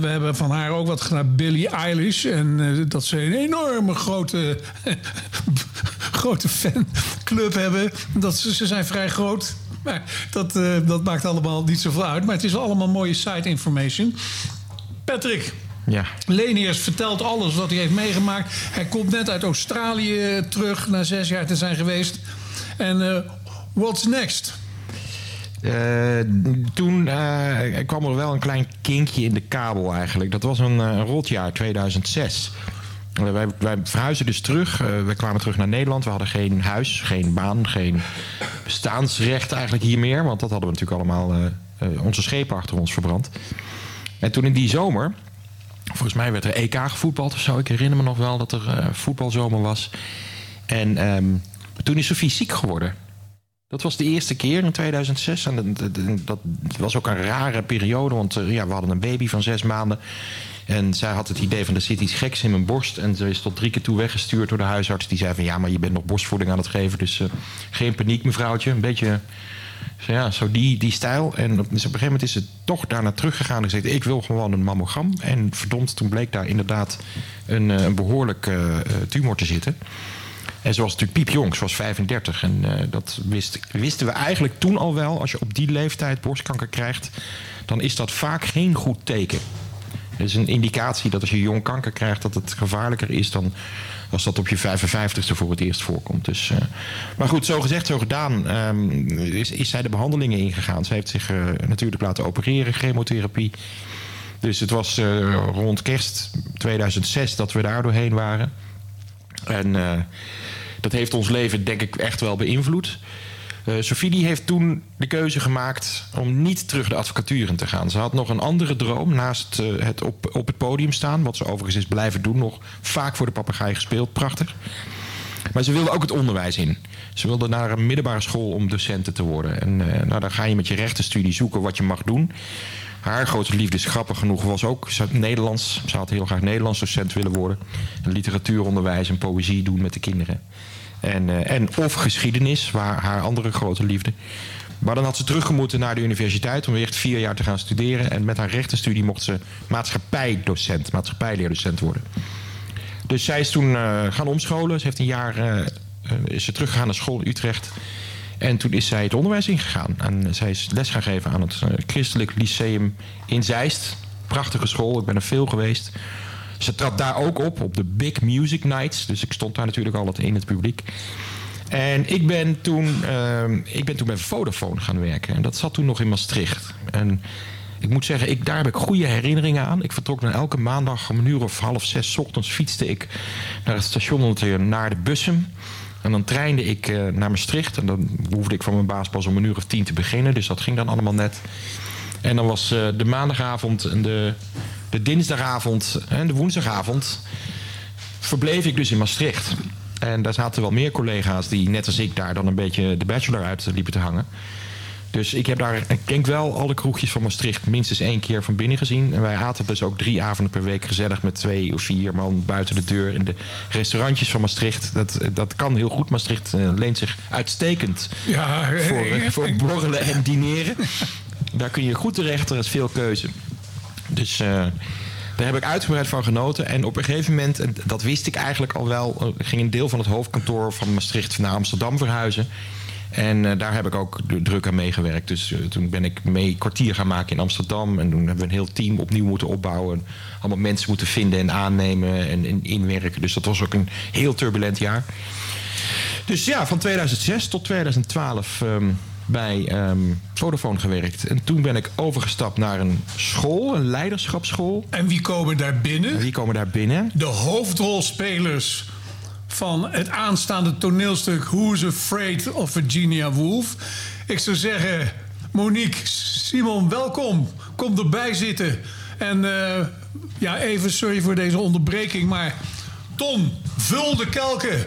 we hebben van haar ook wat gedaan, Billie Eilish. En dat ze een enorme grote, grote fanclub hebben. Dat ze, ze zijn vrij groot. Maar dat, eh, dat maakt allemaal niet zoveel uit. Maar het is allemaal mooie side information. Patrick, Ja. Leniers vertelt alles wat hij heeft meegemaakt. Hij komt net uit Australië terug na zes jaar te zijn geweest. En eh, what's next? Eh, toen eh, kwam er wel een klein kinkje in de kabel eigenlijk. Dat was een, een rotjaar, 2006. Eh, wij, wij dus terug. Eh, we kwamen terug naar Nederland. We hadden geen huis, geen baan, geen bestaansrecht eigenlijk hier meer. Want dat hadden we natuurlijk allemaal eh, onze schepen achter ons verbrand. En toen in die zomer, volgens mij werd er EK gevoetbald of zo. Ik herinner me nog wel dat er voetbalzomer was. En ehm, toen is Sofie ziek geworden. Dat was de eerste keer in 2006. En dat, dat- dat was ook een rare periode, want ja, we hadden een baby van zes maanden. En zij had het idee van er zit iets geks in mijn borst. En ze is tot drie keer toe weggestuurd door de huisarts. Die zei van ja, maar je bent nog borstvoeding aan het geven. Dus eh, geen paniek mevrouwtje. Een beetje zo, ja, zo die, die stijl. En op, dus op een gegeven moment is ze toch daarna teruggegaan en gezegd... ik wil gewoon een mammogram. En verdomd, toen bleek daar inderdaad een, eh, een behoorlijk eh, tumor te zitten. En ze was natuurlijk piepjong, ze was 35. En dat wist, wisten we eigenlijk toen al wel. Als je op die leeftijd borstkanker krijgt, dan is dat vaak geen goed teken. Het is een indicatie dat als je jong kanker krijgt, dat het gevaarlijker is dan als dat op je 55ste voor het eerst voorkomt. Dus, eh, maar goed, zo gezegd, zo gedaan, ehm, is, is zij de behandelingen ingegaan. Ze heeft zich eh, natuurlijk laten opereren, chemotherapie. Dus het was eh, rond kerst 2006 dat we daar doorheen waren. En dat heeft ons leven denk ik echt wel beïnvloed. Eh Sophie die heeft toen de keuze gemaakt om niet terug de advocatuur in te gaan. Ze had nog een andere droom naast eh, het op, op het podium staan. Wat ze overigens is blijven doen. Nog vaak voor de papegaai gespeeld. Prachtig. Maar ze wilde ook het onderwijs in. Ze wilde naar een middelbare school om docenten te worden. En eh, nou, dan ga je met je rechtenstudie zoeken wat je mag doen. Haar grote liefde, is grappig genoeg, was ook Nederlands. Ze had heel graag Nederlands docent willen worden. En literatuuronderwijs en poëzie doen met de kinderen. En, eh, en of geschiedenis, waar haar andere grote liefde. Maar dan had ze teruggemoeten naar de universiteit om weer echt vier jaar te gaan studeren. En met haar rechtenstudie mocht ze maatschappij-docent, maatschappijleerdocent worden. Dus zij is toen eh, gaan omscholen. Ze heeft een jaar eh, is ze teruggegaan naar school in Utrecht. En toen is zij het onderwijs ingegaan. En zij is les gaan geven aan het Christelijk Lyceum in Zeist. Prachtige school, ik ben er veel geweest. Ze trad daar ook op, op de Big Music Nights. Dus ik stond daar natuurlijk altijd in het publiek. En ik ben toen, eh, ik ben toen bij Vodafone gaan werken. En dat zat toen nog in Maastricht. En ik moet zeggen, ik, daar heb ik goede herinneringen aan. Ik vertrok dan elke maandag om een uur of half zes ochtends fietste ik naar het station naar de Bussum. En dan treinde ik eh, naar Maastricht. En dan hoefde ik van mijn baas pas om een uur of tien te beginnen. Dus dat ging dan allemaal net. En dan was eh, de maandagavond de, de dinsdagavond en de woensdagavond... verbleef ik dus in Maastricht. En daar zaten wel meer collega's die net als ik daar dan een beetje de bachelor uit liepen te hangen. Dus ik heb daar, ik denk wel, alle kroegjes van Maastricht minstens één keer van binnen gezien. En wij aten dus ook drie avonden per week gezellig met twee of vier man buiten de deur. In de restaurantjes van Maastricht. Dat, dat kan heel goed. Maastricht eh, leent zich uitstekend Ja, voor, eh, eh, voor borrelen en dineren. Daar kun je goed terecht, er is veel keuze. Dus eh, daar heb ik uitgebreid van genoten. En op een gegeven moment, en dat wist ik eigenlijk al wel... eh, ging een deel van het hoofdkantoor van Maastricht naar Amsterdam verhuizen. En eh, daar heb ik ook druk aan meegewerkt. Dus toen ben ik mee kwartier gaan maken in Amsterdam. En toen hebben we een heel team opnieuw moeten opbouwen. Allemaal mensen moeten vinden en aannemen en, en inwerken. Dus dat was ook een heel turbulent jaar. Dus ja, van 2006 tot 2012 ehm, bij ehm, Vodafone gewerkt. En toen ben ik overgestapt naar een school, een leiderschapsschool. En wie komen daar binnen? En wie komen daar binnen? De hoofdrolspelers van het aanstaande toneelstuk Who's Afraid of Virginia Woolf. Ik zou zeggen, Monique, Simon, welkom. Kom erbij zitten. En eh, ja, even sorry voor deze onderbreking, maar Ton, vul de kelken.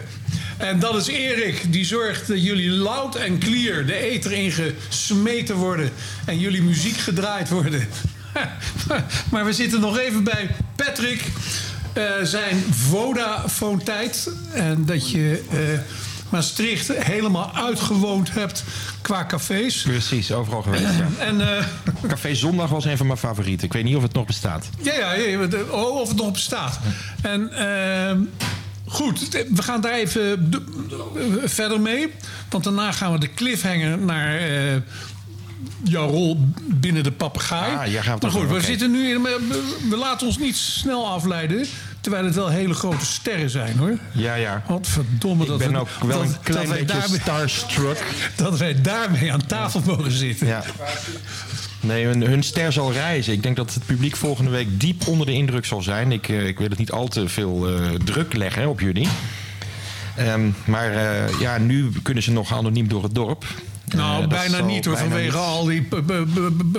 En dat is Erik, die zorgt dat jullie loud en clear de eter ingesmeten worden en jullie muziek gedraaid worden. maar we zitten nog even bij Patrick, eh, zijn Vodafone-tijd. En dat je eh, Maastricht helemaal uitgewoond hebt qua cafés. Precies, overal geweest. Ja. En eh, Café Zondag was een van mijn favorieten. Ik weet niet of het nog bestaat. Ja, ja, ja, oh, of het nog bestaat. En ehm, goed, we gaan daar even verder mee. Want daarna gaan we de cliffhanger naar eh, jouw rol binnen de papegaai. Ah, maar goed, we zitten nu in. We, laten ons niet snel afleiden. Terwijl het wel hele grote sterren zijn hoor. Ja, ja. Wat verdomme Ik dat ben we, ook wel dat, een klein beetje daarmee, starstruck. dat wij daarmee aan tafel mogen zitten. Ja. Nee, hun, ster zal reizen. Ik denk dat het publiek volgende week diep onder de indruk zal zijn. Ik, eh, ik wil het niet al te veel eh, druk leggen op jullie. Ehm, maar eh, ja, nu kunnen ze nog anoniem door het dorp. Nou, Eh, bijna niet hoor, bijna vanwege niet. al die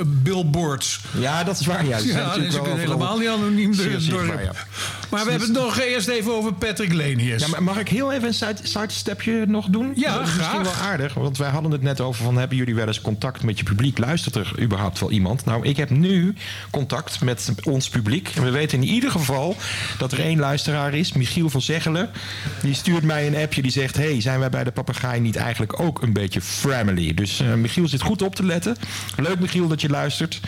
billboards. Ja, dat is waar. Ja, zijn Ja, dus ze wel helemaal niet anoniem door het ja. Maar we hebben het nog eerst even over Patrick Lenius. Ja, maar mag ik heel even een side, sidestepje nog doen? Ja, dat is misschien graag. wel aardig. Want wij hadden het net over van... hebben jullie wel eens contact met je publiek? Luistert er überhaupt wel iemand? Nou, ik heb nu contact met ons publiek. En we weten in ieder geval dat er één luisteraar is. Michiel van Zeggelen. Die stuurt mij een appje die zegt... hey, zijn wij bij de papegaai niet eigenlijk ook een beetje family? Dus eh, Michiel zit goed op te letten. Leuk Michiel dat je luistert.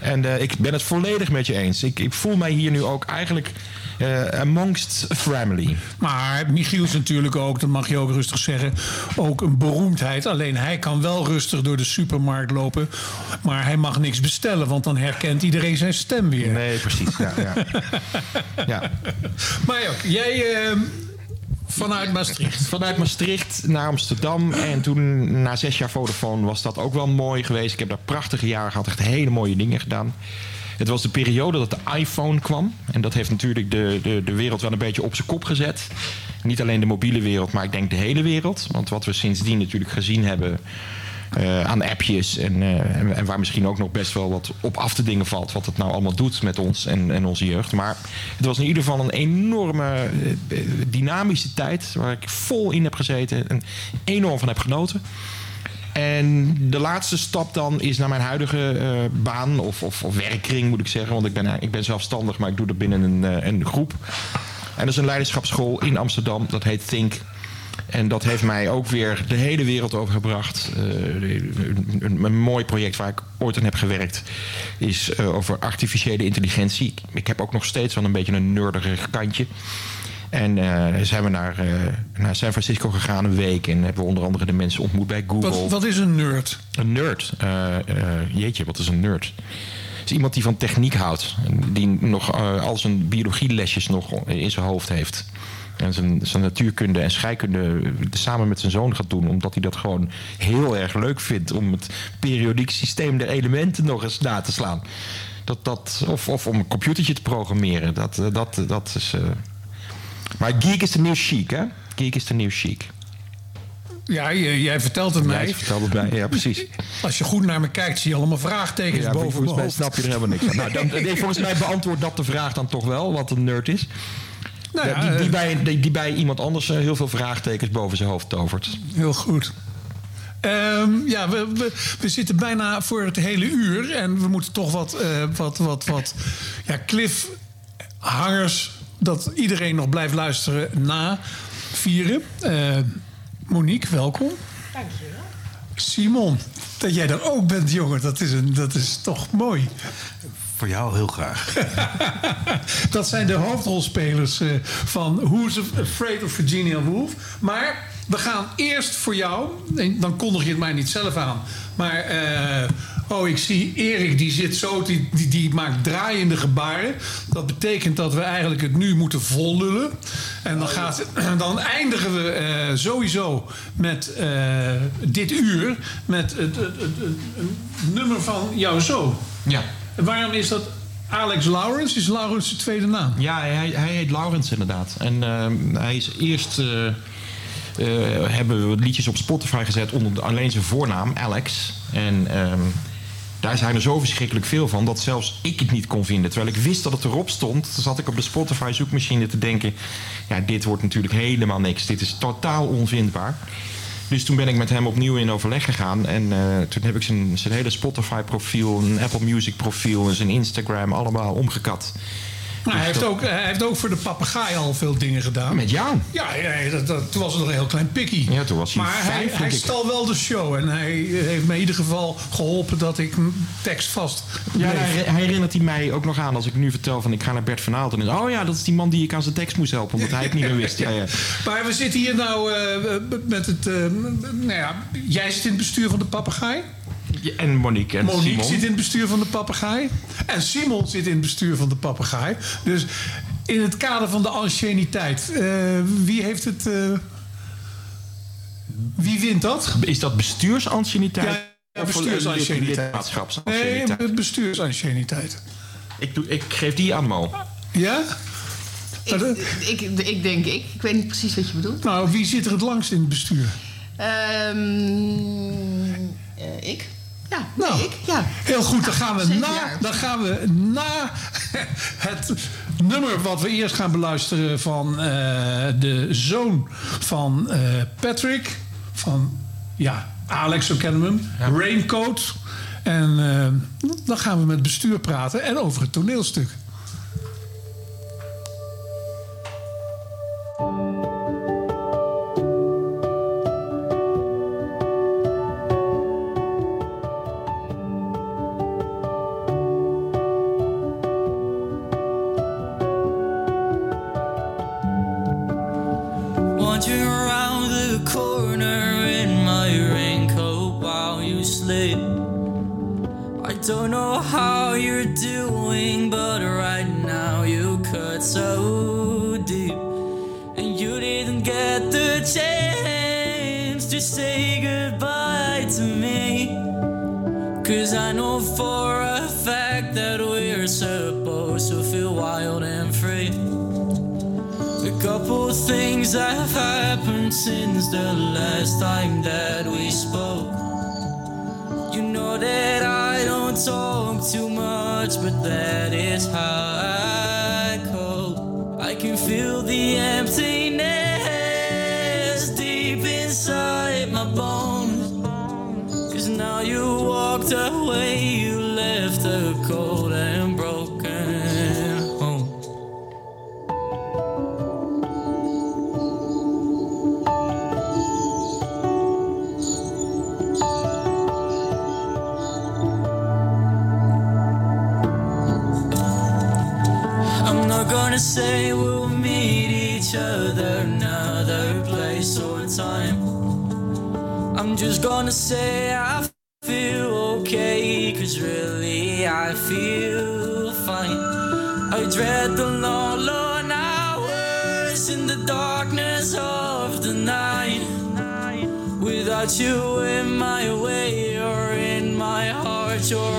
En eh, ik ben het volledig met je eens. Ik, ik voel mij hier nu ook eigenlijk... eh, amongst family. Maar Michiel is natuurlijk ook, dat mag je ook rustig zeggen, ook een beroemdheid. Alleen hij kan wel rustig door de supermarkt lopen. Maar hij mag niks bestellen, want dan herkent iedereen zijn stem weer. Nee, precies. Ja, ja. ja. Maar ook, jij eh, vanuit Maastricht. Vanuit Maastricht naar Amsterdam. En toen, na zes jaar Vodafone, was dat ook wel mooi geweest. Ik heb daar prachtige jaren gehad. Echt hele mooie dingen gedaan. Het was de periode dat de iPhone kwam. En dat heeft natuurlijk de, de, de wereld wel een beetje op zijn kop gezet. Niet alleen de mobiele wereld, maar ik denk de hele wereld. Want wat we sindsdien natuurlijk gezien hebben... eh, aan appjes en, eh, en, en waar misschien ook nog best wel wat op af te dingen valt... wat het nou allemaal doet met ons en, en onze jeugd. Maar het was in ieder geval een enorme eh, dynamische tijd... waar ik vol in heb gezeten en enorm van heb genoten. En de laatste stap dan is naar mijn huidige baan of, of, moet ik zeggen. Want ik ben, ik ben zelfstandig, maar ik doe dat binnen een, een groep. En dat is een leiderschapsschool in Amsterdam. Dat heet Think. En dat heeft mij ook weer de hele wereld overgebracht. Eh, een, een, een mooi project waar ik ooit aan heb gewerkt is eh, over artificiële intelligentie. Ik, heb ook nog steeds wel een beetje een nerdig kantje. En eh, zijn we naar, naar San Francisco gegaan een week. En hebben we onder andere de mensen ontmoet bij Google. Wat, wat is een nerd? Een nerd. Jeetje, wat is een nerd? is iemand die van techniek houdt. Die nog al zijn biologielesjes nog in zijn hoofd heeft. En zijn, zijn natuurkunde en scheikunde samen met zijn zoon gaat doen. Omdat hij dat gewoon heel erg leuk vindt. Om het periodiek systeem der elementen nog eens na te slaan. Dat, dat, of, of om een computertje te programmeren. Dat, eh, dat, dat is... eh, Maar geek is de nieuw chic, hè? Geek is de nieuw chic. Ja, jij, vertelt het mij. Jij vertelt het bij. Ja, precies. Als je goed naar me kijkt, zie je allemaal vraagtekens Ja, boven volgens mij snap je er helemaal niks van. Nou, dan, nee, volgens mij beantwoordt dat de vraag dan toch wel, wat een nerd is. Nou Ja, die, die, eh, bij, die, die bij iemand anders eh, heel veel vraagtekens boven zijn hoofd tovert. Heel goed. Ehm, ja, we, we, we zitten bijna voor het hele uur. En we moeten toch wat, eh, wat, wat, wat ja, cliffhangers... dat iedereen nog blijft luisteren na vieren. Eh, Monique, welkom. Dankjewel. Simon, dat jij er ook bent, jongen, dat is, een, dat is toch mooi. Voor jou heel graag. Dat zijn de hoofdrolspelers eh, van Who's Afraid of Virginia Woolf. Maar we gaan eerst voor jou. Dan kondig je het mij niet zelf aan. Maar, eh, oh, ik zie Erik, die zit zo, die, die, die maakt draaiende gebaren. Dat betekent dat we eigenlijk het nu moeten vollullen. En dan, gaat, dan eindigen we eh, sowieso met eh, dit uur. Met het, het, het, nummer van jouw zoon. Ja. Waarom is dat Alex Lawrence? Is Lawrence de tweede naam? Ja, hij, hij heet Laurens inderdaad. En ehm, hij is eerst... eh, eh, hebben we liedjes op Spotify gezet onder de- alleen zijn voornaam, Alex. En ehm, daar zijn er zo verschrikkelijk veel van dat zelfs ik het niet kon vinden. Terwijl ik wist dat het erop stond, zat ik op de Spotify zoekmachine te denken... ja, dit wordt natuurlijk helemaal niks. Dit is totaal onvindbaar. Dus toen ben ik met hem opnieuw in overleg gegaan. En eh, toen heb ik zijn, zijn hele Spotify-profiel, een Apple Music-profiel en zijn Instagram allemaal omgekat. Maar hij, heeft ook, hij heeft ook voor de papegaai al veel dingen gedaan. Met jou? Ja, ja dat, dat, toen was het nog een heel klein pikkie. Ja, toen was hij Maar vijf, hij, hij stal wel de show. En hij heeft me in ieder geval geholpen dat ik m- tekst vast Ja, bleef. hij, hij herinnert hij mij ook nog aan als ik nu vertel van ik ga naar Bert van Aalten. En, oh ja, dat is die man die ik aan zijn tekst moest helpen, omdat hij het niet meer wist. Ja, ja. Maar we zitten hier nou eh, met het... eh, nou ja, jij zit in het bestuur van de papegaai. En Monique en Monique Simon. zit in het bestuur van de papegaai. En Simon zit in het bestuur van de papegaai. Dus in het kader van de anciëniteit. eh, wie heeft het... eh, wie wint dat? Is dat bestuursanciëniteit? Ja, ja, bestuursanciëniteit. Nee, bestuursanciëniteit. Ik, doe, ik geef die aan. Ja? Ik, ik, ik denk ik. Ik weet niet precies wat je bedoelt. Nou, wie zit er het langst in het bestuur? Ehm, eh, ik? Ja, nee, Nou, ik. Ja. Heel goed, dan gaan we, na, dan gaan we na het nummer wat we eerst gaan beluisteren van eh, de zoon van eh, Patrick. Van, ja, Alex, zo kennen we hem. Raincoat. En eh, dan gaan we met bestuur praten en over het toneelstuk. Time that we spoke. You know that I don't talk too much, but that is how I cope. I can feel the emptiness gonna say I feel okay, cause really I feel fine. I dread the long, long hours in the darkness of the night. Without you in my way or in my heart, you're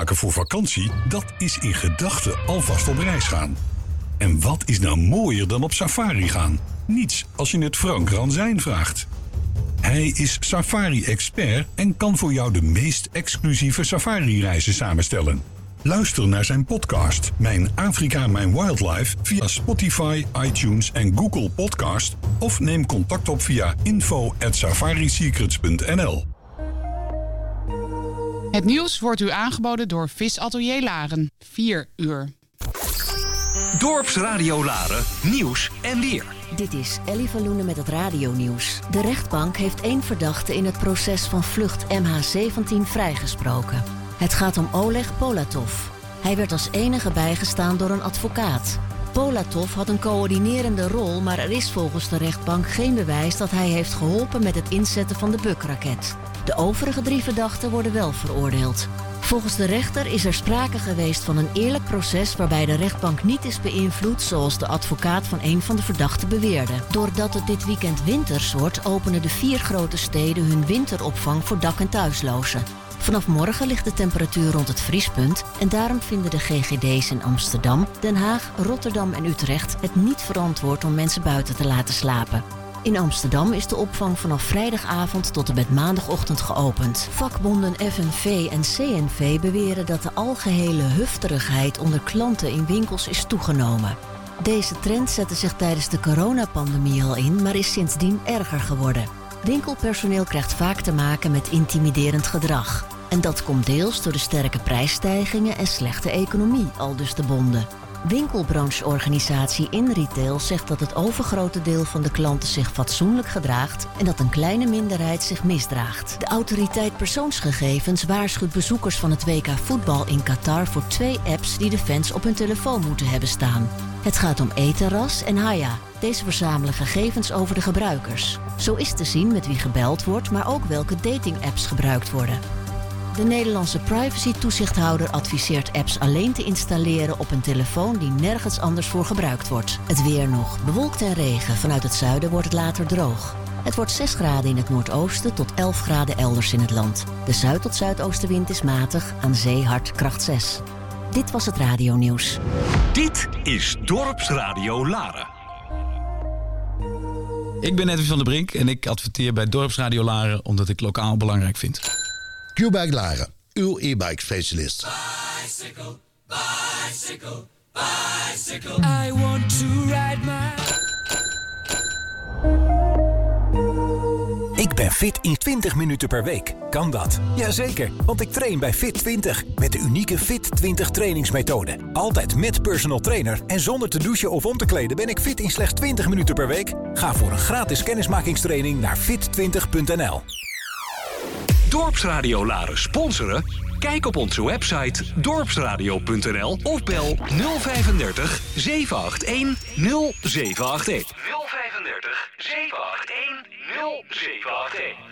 maken voor vakantie, dat is in gedachten alvast op reis gaan. En wat is nou mooier dan op safari gaan? Niets als je het Frank Ranzijn vraagt. Hij is safari-expert en kan voor jou de meest exclusieve safari-reizen samenstellen. Luister naar zijn podcast Mijn Afrika, Mijn Wildlife via Spotify, iTunes en Google Podcast of neem contact op via info@safarisecrets.nl. Het nieuws wordt u aangeboden door Visatelier Laren. 4 uur. Dorpsradio Laren, nieuws en weer. Dit is Ellie van Loenen met het radionieuws. De rechtbank heeft één verdachte in het proces van vlucht MH17 vrijgesproken. Het gaat om Oleg Polatov. Hij werd als enige bijgestaan door een advocaat. Polatov had een coördinerende rol, maar er is volgens de rechtbank geen bewijs dat hij heeft geholpen met het inzetten van de Buk-raket. De overige drie verdachten worden wel veroordeeld. Volgens de rechter is er sprake geweest van een eerlijk proces waarbij de rechtbank niet is beïnvloed zoals de advocaat van een van de verdachten beweerde. Doordat het dit weekend winters wordt, openen de vier grote steden hun winteropvang voor dak- en thuislozen. Vanaf morgen ligt de temperatuur rond het vriespunt en daarom vinden de GGD's in Amsterdam, Den Haag, Rotterdam en Utrecht het niet verantwoord om mensen buiten te laten slapen. In Amsterdam is de opvang vanaf vrijdagavond tot en met maandagochtend geopend. Vakbonden FNV en CNV beweren dat de algehele hufterigheid onder klanten in winkels is toegenomen. Deze trend zette zich tijdens de coronapandemie al in, maar is sindsdien erger geworden. Winkelpersoneel krijgt vaak te maken met intimiderend gedrag. En dat komt deels door de sterke prijsstijgingen en slechte economie, aldus de bonden. Winkelbrancheorganisatie InRetail zegt dat het overgrote deel van de klanten zich fatsoenlijk gedraagt en dat een kleine minderheid zich misdraagt. De autoriteit persoonsgegevens waarschuwt bezoekers van het WK voetbal in Qatar voor twee apps die de fans op hun telefoon moeten hebben staan. Het gaat om Eteras en Haya. Deze verzamelen gegevens over de gebruikers. Zo is te zien met wie gebeld wordt, maar ook welke dating-apps gebruikt worden. De Nederlandse privacy-toezichthouder adviseert apps alleen te installeren op een telefoon die nergens anders voor gebruikt wordt. Het weer nog. Bewolkt en regen. Vanuit het zuiden wordt het later droog. Het wordt 6 graden in het noordoosten tot 11 graden elders in het land. De zuid- tot zuidoostenwind is matig, aan zee hard kracht 6. Dit was het radionieuws. Dit is Dorpsradio Laren. Ik ben Edwin van der Brink en ik adverteer bij Dorpsradio Laren omdat ik lokaal belangrijk vind. Q-Bike Laren, uw e-bike specialist. Bicycle, bicycle, bicycle. I want to ride my. Ik ben fit in 20 minuten per week. Kan dat? Jazeker, want ik train bij Fit 20 met de unieke Fit 20 trainingsmethode. Altijd met personal trainer en zonder te douchen of om te kleden ben ik fit in slechts 20 minuten per week. Ga voor een gratis kennismakingstraining naar fit20.nl. Dorpsradio Laren sponsoren? Kijk op onze website dorpsradio.nl of bel 035 781 0781. 035 781 0781.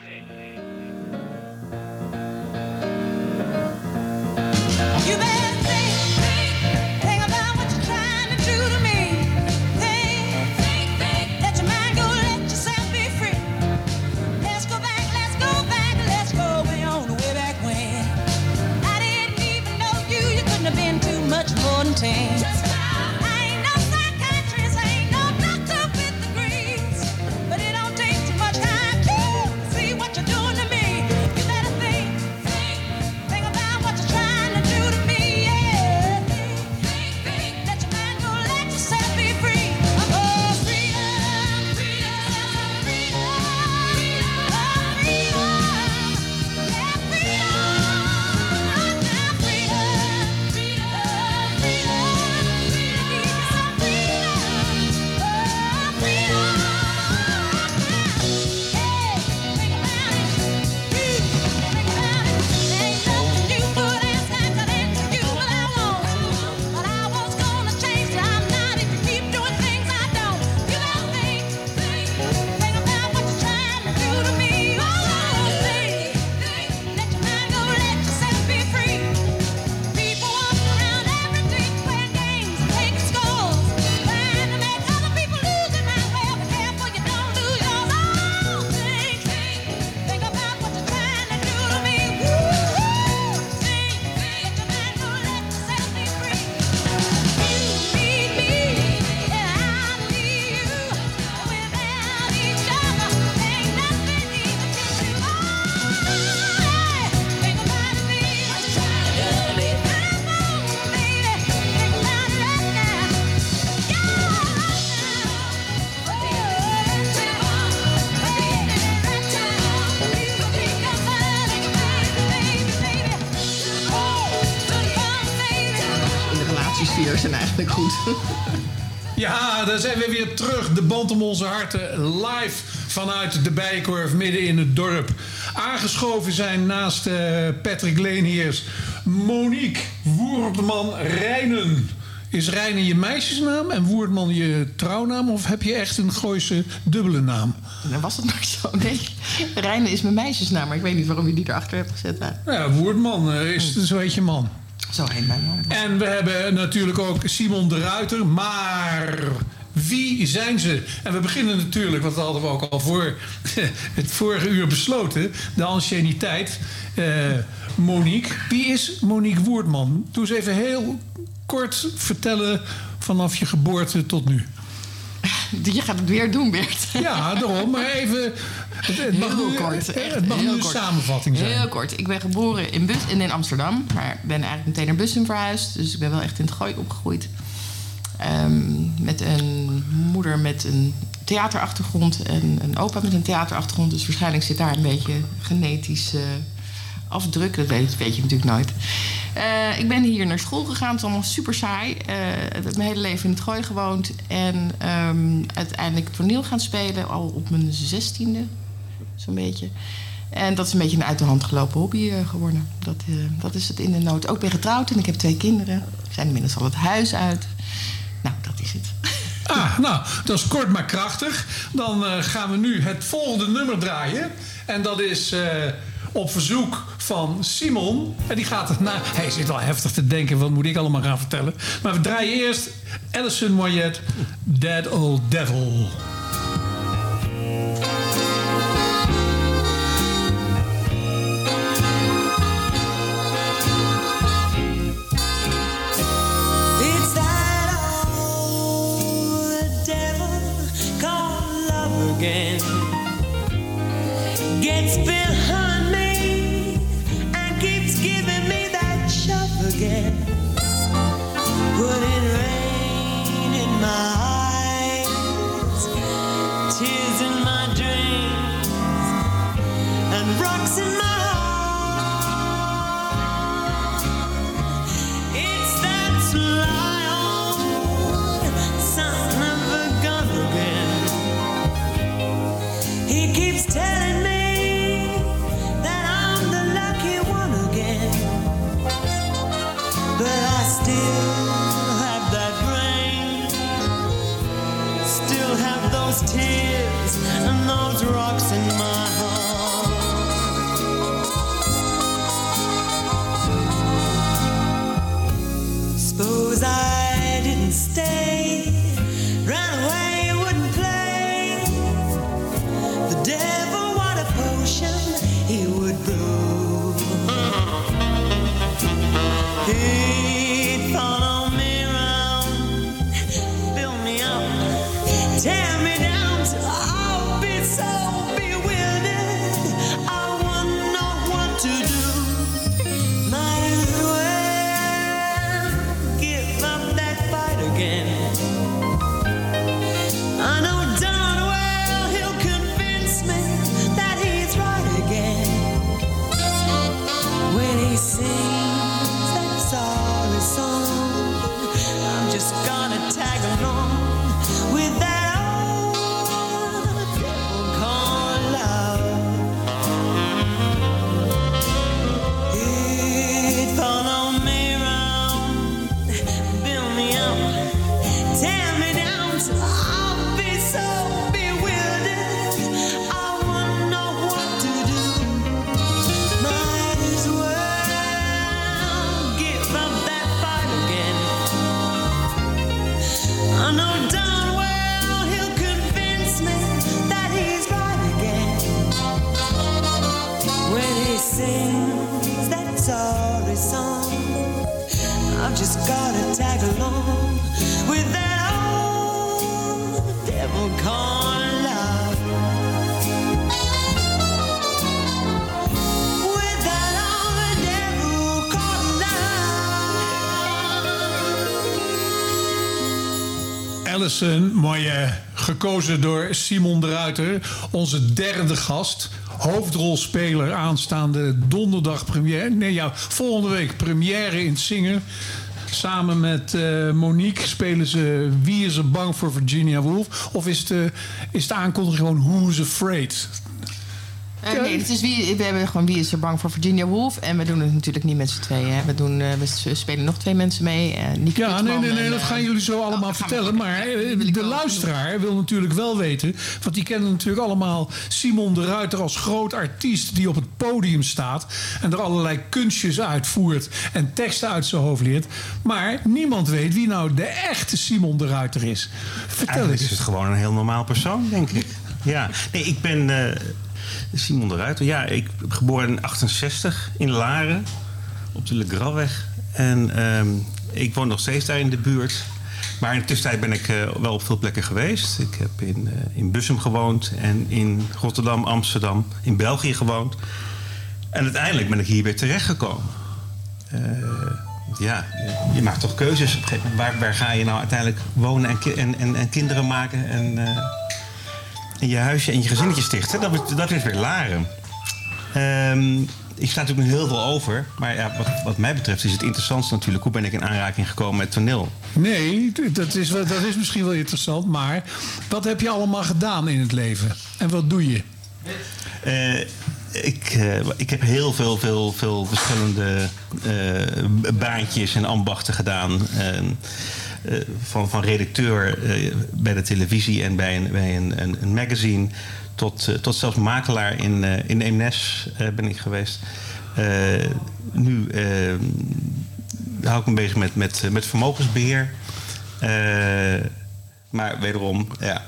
Daar zijn we weer terug. De band om onze harten. Live vanuit de Bijenkorf midden in het dorp. Aangeschoven zijn naast eh, Patrick Leenheers Monique Woerdman Rijnen. Is Rijnen je meisjesnaam en Woerdman je trouwnaam? Of heb je echt een Gooise dubbele naam? Dan was het maar zo. Nee, Reine is mijn meisjesnaam, maar ik weet niet waarom je die erachter hebt gezet. Ja, Woerdman eh, is, zo heet je man. Zo heet mijn man. En we hebben natuurlijk ook Simon de Ruiter. Maar wie zijn ze? En we beginnen natuurlijk, want dat hadden we ook al voor het vorige uur besloten. De anciëniteit. Eh, Monique. Wie is Monique Woerdman? Doe eens even heel kort vertellen vanaf je geboorte tot nu. Je gaat het weer doen, Bert. Ja, daarom. Maar even... Het, mag Heel nu, kort. Het, echt het mag nu een kort. samenvatting zijn. Heel kort. Ik ben geboren in, Bus in Amsterdam. Maar ben eigenlijk meteen naar Bussum verhuisd. Dus ik ben wel echt in het gooi opgegroeid. Ehm, met een moeder met een theaterachtergrond en een opa met een theaterachtergrond. Dus waarschijnlijk zit daar een beetje genetisch eh, afdruk. Dat weet, weet je natuurlijk nooit. Eh, ik ben hier naar school gegaan. Het is allemaal super saai. Eh, ik heb mijn hele leven in het gooi gewoond. En ehm, uiteindelijk toneel gaan spelen. Al op mijn zestiende. Zo'n beetje. En dat is een beetje een uit de hand gelopen hobby eh, geworden. Dat, eh, dat is het in de nood. Ook ben getrouwd en ik heb twee kinderen. We zijn inmiddels al het huis uit. Ah, nou, dat is kort maar krachtig. Dan eh, gaan we nu het volgende nummer draaien. En dat is eh, op verzoek van Simon. En die gaat het. Hij zit al heftig te denken, wat moet ik allemaal gaan vertellen? Maar we draaien eerst Alison Moyet, Dead Old Devil. Alison Moyet, gekozen door Simon de Ruiter, onze derde gast. Hoofdrolspeler aanstaande donderdag première. Nee, ja, volgende week première in Singer. Samen met eh, Monique spelen ze Wie is er bang voor Virginia Woolf? Of is de, is de aankondiging gewoon Who's Afraid? Eh, nee, het is wie, we hebben gewoon wie is er bang voor Virginia Woolf. En we doen het natuurlijk niet met z'n tweeën. hè. We, doen, eh, we spelen nog twee mensen mee. eh Nieke Ja, nee, nee, nee, en, dat gaan jullie zo allemaal vertellen. Maar de luisteraar wil natuurlijk wel weten. Want die kennen natuurlijk allemaal Simon de Ruiter als groot artiest die op het podium staat. En er allerlei kunstjes uitvoert en teksten uit zijn hoofd leert. Maar niemand weet wie nou de echte Simon de Ruiter is. Vertel Eigenlijk eens. is het gewoon een heel normaal persoon, denk ik. Ja, nee, ik ben eh, Simon de Ruiter. Ja, ik geboren in 68 in Laren, op de Le. En ehm, ik woon nog steeds daar in de buurt. Maar in de tussentijd ben ik eh, wel op veel plekken geweest. Ik heb in, eh, in Bussum gewoond en in Rotterdam, Amsterdam, in België gewoond. En uiteindelijk ben ik hier weer terechtgekomen. Eh, ja, je, maakt toch keuzes op. Waar, waar ga je nou uiteindelijk wonen en, en, en, en kinderen maken en, en je huisje en je gezinnetje stichten? Dat, is- dat is weer Laren. Ehm, ik sta natuurlijk nog heel veel over. Maar ja, wat, wat mij betreft is het interessantste natuurlijk... hoe ben ik in aanraking gekomen met toneel? Nee, dat is, dat is misschien wel interessant. Maar wat heb je allemaal gedaan in het leven? En wat doe je? Eh, ik, eh, ik heb heel veel, veel, veel verschillende eh, baantjes en ambachten gedaan. Eh, van, van redacteur eh, bij de televisie en bij een, bij een, een, magazine... Tot, eh, tot zelfs makelaar in, in ben ik geweest. Nu hou ik me bezig met, met, met vermogensbeheer. Eh, maar wederom, ja,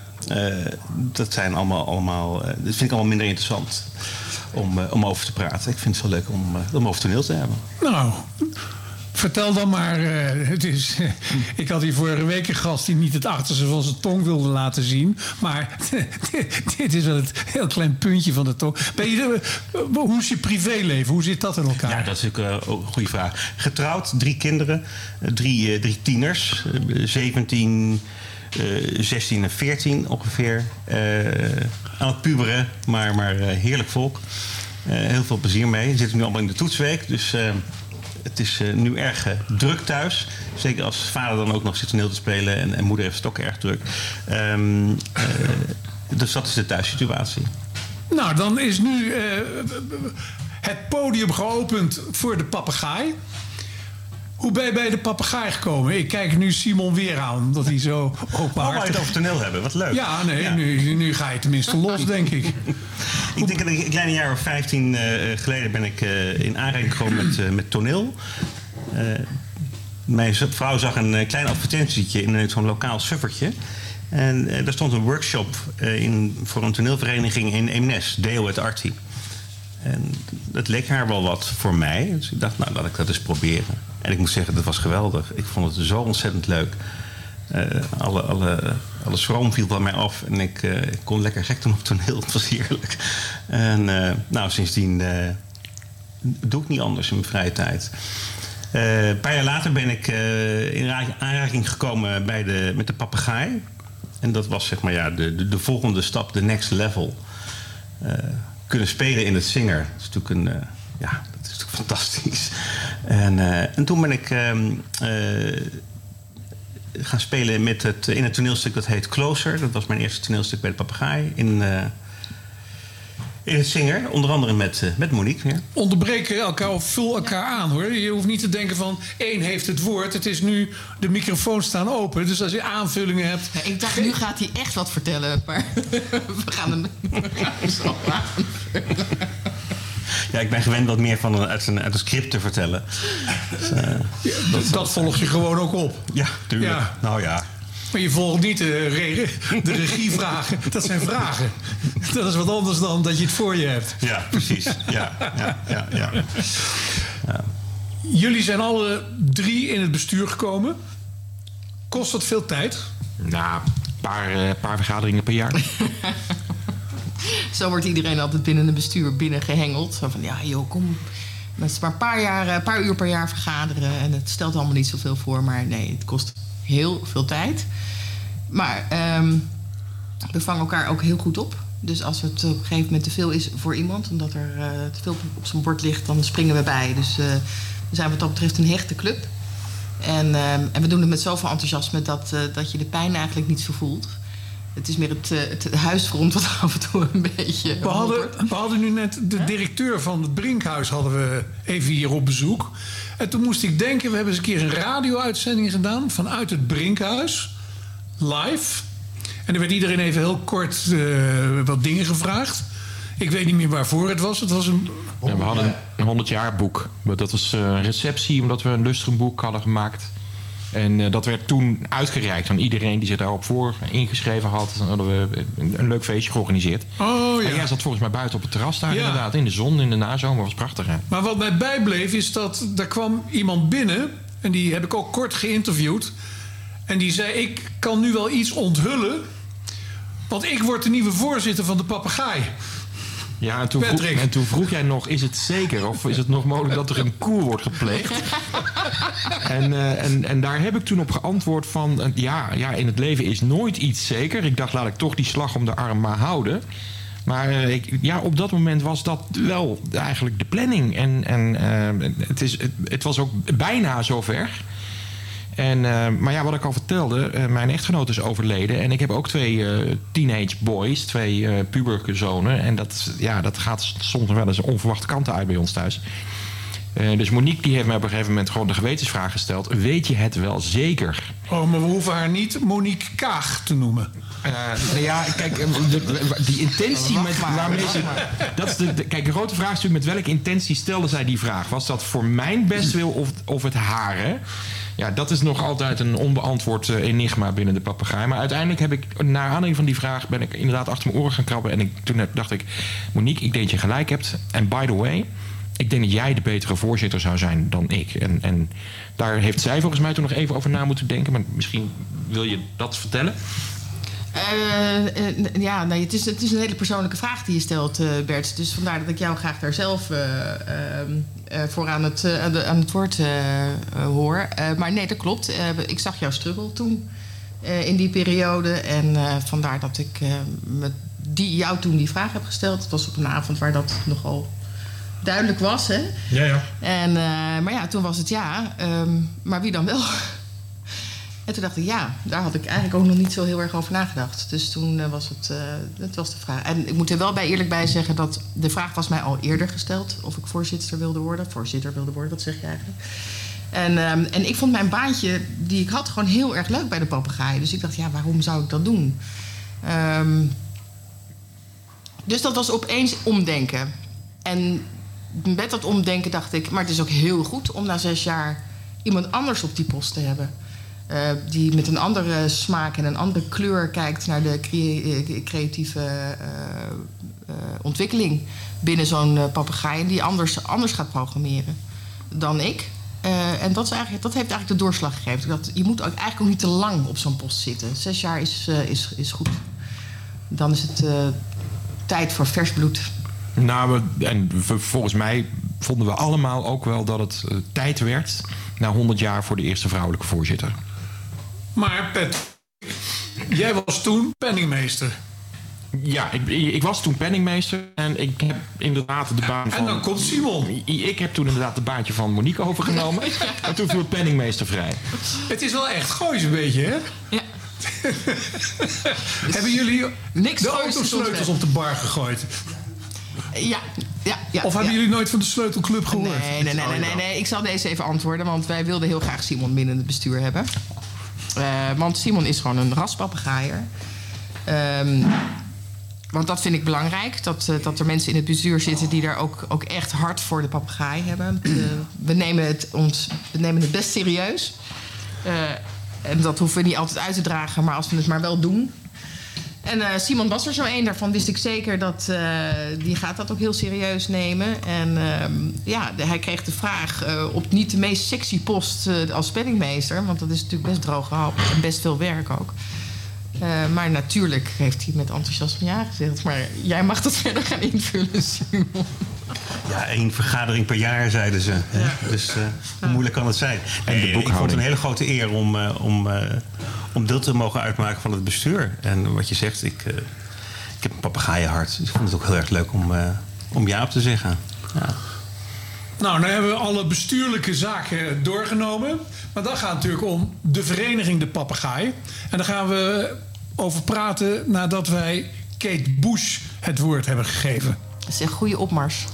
dat zijn allemaal, allemaal dat vind ik allemaal minder interessant om, om over te praten. Ik vind het wel leuk om, om over toneel te hebben. Nou, vertel dan maar. eh, het is, ik had hier vorige week een gast die niet het achterste van zijn tong wilde laten zien. Maar dit is wel het heel klein puntje van de tong. Ben je, eh, hoe is je privéleven? Hoe zit dat in elkaar? Ja, dat is natuurlijk eh, ook een goede vraag. Getrouwd, drie kinderen, drie, drie tieners, eh, 17, eh, 16 en 14 ongeveer. Eh, aan het puberen, maar, maar heerlijk volk. Heel veel plezier mee. Zitten nu allemaal in de toetsweek, dus het is eh, nu erg eh, druk thuis. Zeker als vader dan ook nog zit toneel te spelen en, en moeder heeft het ook erg druk. Ehm, eh, dus dat is de thuissituatie. Nou, dan is nu het podium geopend voor de papegaai. Hoe ben je bij de papegaai gekomen? Ik kijk nu Simon weer aan, omdat hij zo Oh, wou je openhartig... het over toneel hebben? Wat leuk. Ja, nee, Nu, nu ga je tenminste los, denk ik. Ik denk dat ik een kleine jaar of 15 eh, geleden ben ik eh, in aanraking gekomen met, eh, met toneel. Eh, mijn vrouw zag een klein advertentietje in zo'n lokaal suffertje. En daar stond een workshop in, voor een toneelvereniging in Eemnes, Deo het Arti. En dat leek haar wel wat voor mij. Dus ik dacht, nou, laat ik dat eens proberen. En ik moet zeggen, dat was geweldig. Ik vond het zo ontzettend leuk. Eh, alle, alle, alle schroom viel van mij af en ik, eh, ik kon lekker gek doen op toneel. Het was heerlijk. En eh, nou, sindsdien doe ik niet anders in mijn vrije tijd. Een paar jaar later ben ik in ra- aanraking gekomen bij de, met de papegaai. En dat was zeg maar ja, de, de, de volgende stap, de next level. Kunnen spelen in het zinger. Dat is natuurlijk een... ja, dat is natuurlijk fantastisch. En, eh, en toen ben ik ehm, eh, gaan spelen met het, in het toneelstuk dat heet Closer. Dat was mijn eerste toneelstuk bij de papegaai. In, eh, in het zinger, onder andere met, met Monique weer. Onderbreken elkaar of vul elkaar aan hoor. Je hoeft niet te denken van één heeft het woord. Het is nu, de microfoons staan open. Dus als je aanvullingen hebt. Ja, ik dacht, nu gaat hij echt wat vertellen. Maar we gaan hem zo aan. Ja, ik ben gewend wat meer van een, uit, een, uit een script te vertellen. Dus, eh, dat, dat volg je gewoon ook op. Ja, tuurlijk. Ja. Nou ja. Maar je volgt niet de, re- de regievragen. Dat zijn vragen. Dat is wat anders dan dat je het voor je hebt. Ja, precies. Ja, ja, ja, ja. Jullie zijn alle drie in het bestuur gekomen. Kost dat veel tijd? Nou, een paar, eh, paar vergaderingen per jaar. Zo wordt iedereen altijd binnen een bestuur binnengehengeld. Zo van, ja joh, kom. Maar een paar, jaar, een paar uur per jaar vergaderen. En het stelt allemaal niet zoveel voor. Maar nee, het kost heel veel tijd. Maar ehm, we vangen elkaar ook heel goed op. Dus als het op een gegeven moment te veel is voor iemand... omdat er eh, te veel op zijn bord ligt, dan springen we bij. Dus eh, we zijn wat dat betreft een hechte club. En, ehm, en we doen het met zoveel enthousiasme... dat, eh, dat je de pijn eigenlijk niet zo voelt. Het is meer het, eh, het huisfront wat af en toe een beetje... We hadden, we hadden nu net de directeur van het Brinkhuis hadden we even hier op bezoek. En toen moest ik denken, we hebben eens een keer een radio-uitzending gedaan vanuit het Brinkhuis. Live. En er werd iedereen even heel kort eh, wat dingen gevraagd. Ik weet niet meer waarvoor het was. Het was een... Ja, we hadden een 100 jaar boek. Maar Dat was eh, een receptie omdat we een lustrumboek hadden gemaakt. En eh, dat werd toen uitgereikt aan iedereen die zich daarop voor ingeschreven had. Dan hadden we een, leuk feestje georganiseerd. Oh ja. En jij zat volgens mij buiten op het terras daar Ja. inderdaad. In de zon, in de nazomer. was prachtig hè? Maar wat mij bijbleef is dat er kwam iemand binnen... en die heb ik ook kort geïnterviewd... en die zei, ik kan nu wel iets onthullen... want ik word de nieuwe voorzitter van de papegaai. Ja, en toen, vroeg, en toen vroeg jij nog, is het zeker of is het nog mogelijk dat er een koer wordt gepleegd? en, eh, en, en daar heb ik toen op geantwoord van, eh, ja, ja, in het leven is nooit iets zeker. Ik dacht, laat ik toch die slag om de arm maar houden. Maar eh, ik, ja, op dat moment was dat wel eigenlijk de planning. En, en het, is, het, het was ook bijna zover. En, eh, maar ja, wat ik al vertelde, eh, mijn echtgenoot is overleden. En ik heb ook twee eh, teenage boys, twee puberzonen. En dat, ja, dat gaat soms wel eens onverwachte kanten uit bij ons thuis. Dus Monique die heeft mij op een gegeven moment gewoon de gewetensvraag gesteld. Weet je het wel zeker? Oh, maar we hoeven haar niet Monique Kaag te noemen. Nou ja, kijk, de- die intentie met maar, waarmee ze. Dat is de, de- kijk, de grote vraag is natuurlijk met welke intentie stelde zij die vraag? Was dat voor mijn bestwil of, of het hare? Ja, dat is nog altijd een onbeantwoord eh, enigma binnen de papegaai. Maar uiteindelijk heb ik, naar aanleiding van die vraag, ben ik inderdaad achter mijn oren gaan krabben. En ik, toen dacht ik, Monique, ik denk dat je gelijk hebt. En by the way, ik denk dat jij de betere voorzitter zou zijn dan ik. En, en daar heeft zij volgens mij toen nog even over na moeten denken. Maar misschien wil je dat vertellen? Eh, eh, ja, nee, het, is, het is een hele persoonlijke vraag die je stelt, eh, Bert. Dus vandaar dat ik jou graag daar zelf eh, ehm, eh, voor aan het, eh, aan het woord eh, eh, hoor. Eh, maar nee, dat klopt. Eh, ik zag jouw struggle toen eh, in die periode. En eh, vandaar dat ik eh, met die, jou toen die vraag heb gesteld. Het was op een avond waar dat nogal duidelijk was. Hè? Ja, ja. En, eh, maar ja, toen was het ja. ehm, maar wie dan wel? En toen dacht ik, ja, daar had ik eigenlijk ook nog niet zo heel erg over nagedacht. Dus toen eh, was het, eh, dat was de vraag. En ik moet er wel bij eerlijk bij zeggen dat de vraag was mij al eerder gesteld. Of ik voorzitter wilde worden. Voorzitter wilde worden, dat zeg je eigenlijk. En, ehm, en ik vond mijn baantje die ik had gewoon heel erg leuk bij de papegaai. Dus ik dacht, ja, waarom zou ik dat doen? Ehm, dus dat was opeens omdenken. En met dat omdenken dacht ik, maar het is ook heel goed om na zes jaar iemand anders op die post te hebben. Eh, die met een andere smaak en een andere kleur kijkt naar de eh, creatieve eh, ontwikkeling binnen zo'n papegaai. En die anders, anders gaat programmeren dan ik. En dat, is eigenlijk, dat heeft eigenlijk de doorslag gegeven. Dat, je moet eigenlijk ook niet te lang op zo'n post zitten. Zes jaar is, is, is goed. Dan is het tijd voor vers bloed. Nou, en volgens mij vonden we allemaal ook wel dat het tijd werd... na 100 jaar voor de eerste vrouwelijke voorzitter. Maar Pet, jij was toen penningmeester. Ja, ik, ik was toen penningmeester en ik heb inderdaad de baan van... En dan komt Simon. Ik heb toen inderdaad de baantje van Monique overgenomen. En toen viel het penningmeester vrij. Het is wel echt goois een beetje, hè? Ja. Hebben jullie Niks de autosleutels op de bar gegooid? Ja, ja, ja. Of hebben ja. jullie nooit van de sleutelclub gehoord? Nee, nee, nee, nee, nee, nee. Ik zal deze even antwoorden, want wij wilden heel graag Simon binnen het bestuur hebben. Eh, want Simon is gewoon een raspapegaaier. Ehm want dat vind ik belangrijk, dat, eh, dat er mensen in het bestuur zitten die daar ook, ook echt hard voor de papegaai hebben. We, nemen het ons, we nemen het best serieus. Eh, en dat hoeven we niet altijd uit te dragen, maar als we het maar wel doen. En eh, Simon was er zo één. Daarvan wist ik zeker dat uh, die gaat dat ook heel serieus nemen. En uh, ja, hij kreeg de vraag uh, op niet de meest sexy post als penningmeester. Want dat is natuurlijk best droge hap en best veel werk ook. Maar natuurlijk heeft hij met enthousiasme ja gezegd. Maar jij mag dat verder gaan invullen, Simon. Ja, één vergadering per jaar, zeiden ze. Ja. Dus uh, hoe moeilijk kan het zijn? Nee, ik vond het een hele grote eer om, uh, om, uh, om deel te mogen uitmaken van het bestuur. En wat je zegt, ik, ik heb een papegaaienhart. Dus ik vond het ook heel erg leuk om, om ja op te zeggen. Ja. Nou, nu hebben we alle bestuurlijke zaken doorgenomen. Maar dan gaat het natuurlijk om de vereniging De Papegaai. En daar gaan we over praten nadat wij Kate Bush het woord hebben gegeven. Dat is een goede opmars.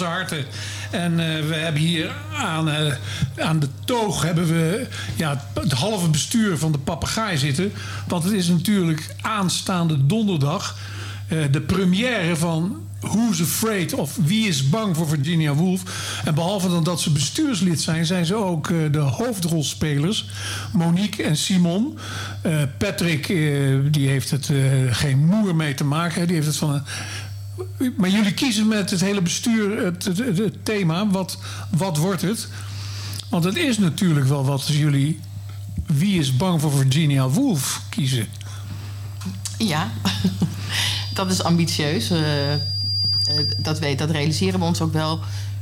Harten. En eh, we hebben hier aan, eh, aan de toog hebben we ja, het halve bestuur van de papegaai zitten. Want het is natuurlijk aanstaande donderdag eh, de première van Who's Afraid of Wie is bang voor Virginia Woolf. En behalve dan dat ze bestuurslid zijn, zijn ze ook de hoofdrolspelers. Monique en Simon. Patrick, die heeft het geen moer mee te maken. Die heeft het van een maar jullie kiezen met het hele bestuur het, het, het- thema. Wat, wat wordt het? Want het is natuurlijk wel wat jullie... Wie is bang voor Virginia Woolf kiezen? Ja, dat is ambitieus. Eh, eh, dat, weet, dat realiseren we ons ook wel.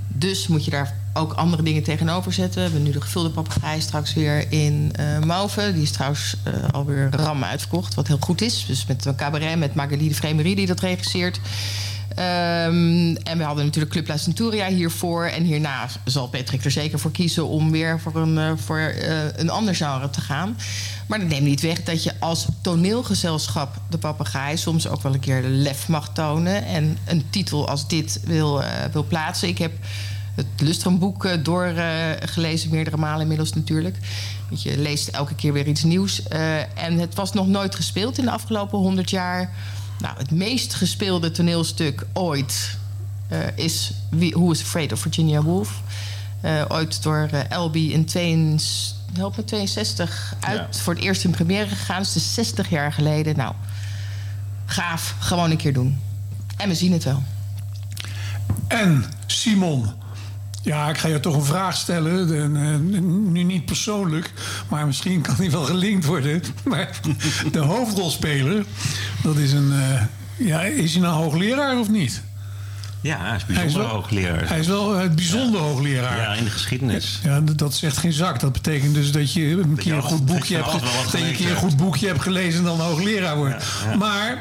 Dus moet je daar ook andere dingen tegenover zetten. We hebben nu de gevulde papegaai straks weer in eh Mauve. Die is trouwens eh, alweer ram uitverkocht, wat heel goed is. Dus met een cabaret, met Magali de Vremerie die dat regisseert. Ehm, en we hadden natuurlijk Club La Centuria hiervoor. En hierna zal Patrick er zeker voor kiezen om weer voor een, eh, voor, een ander genre te gaan. Maar dat neemt niet weg dat je als toneelgezelschap de papegaai soms ook wel een keer lef mag tonen. En een titel als dit wil, wil plaatsen. Ik heb het Lustrum-boek eh, doorgelezen, meerdere malen inmiddels natuurlijk. Want je leest elke keer weer iets nieuws. Eh, en het was nog nooit gespeeld in de afgelopen honderd jaar. Nou, het meest gespeelde toneelstuk ooit eh, is Who is Afraid of Virginia Woolf. Ooit door LB in 62, help me, 62 uit voor het eerst in première gegaan. Dus het is 60 jaar geleden. Nou, gaaf. Gewoon een keer doen. En we zien het wel. En Simon, Ja, ik ga je toch een vraag stellen. En, eh, nu niet persoonlijk, maar misschien kan die wel gelinkt worden. Maar de hoofdrolspeler, dat is een. eh, ja, is hij nou hoogleraar of niet? Ja, hij is Hij is bijzonder wel- hoogleraar. Hij is wel een bijzonder hoogleraar. Ja, in de geschiedenis. Ja, dat zegt geen zak. Dat betekent dus dat je een keer een goed boekje je hebt, dat je een gelezen keer een goed boekje hebt gelezen en dan hoogleraar wordt. ja. Maar Het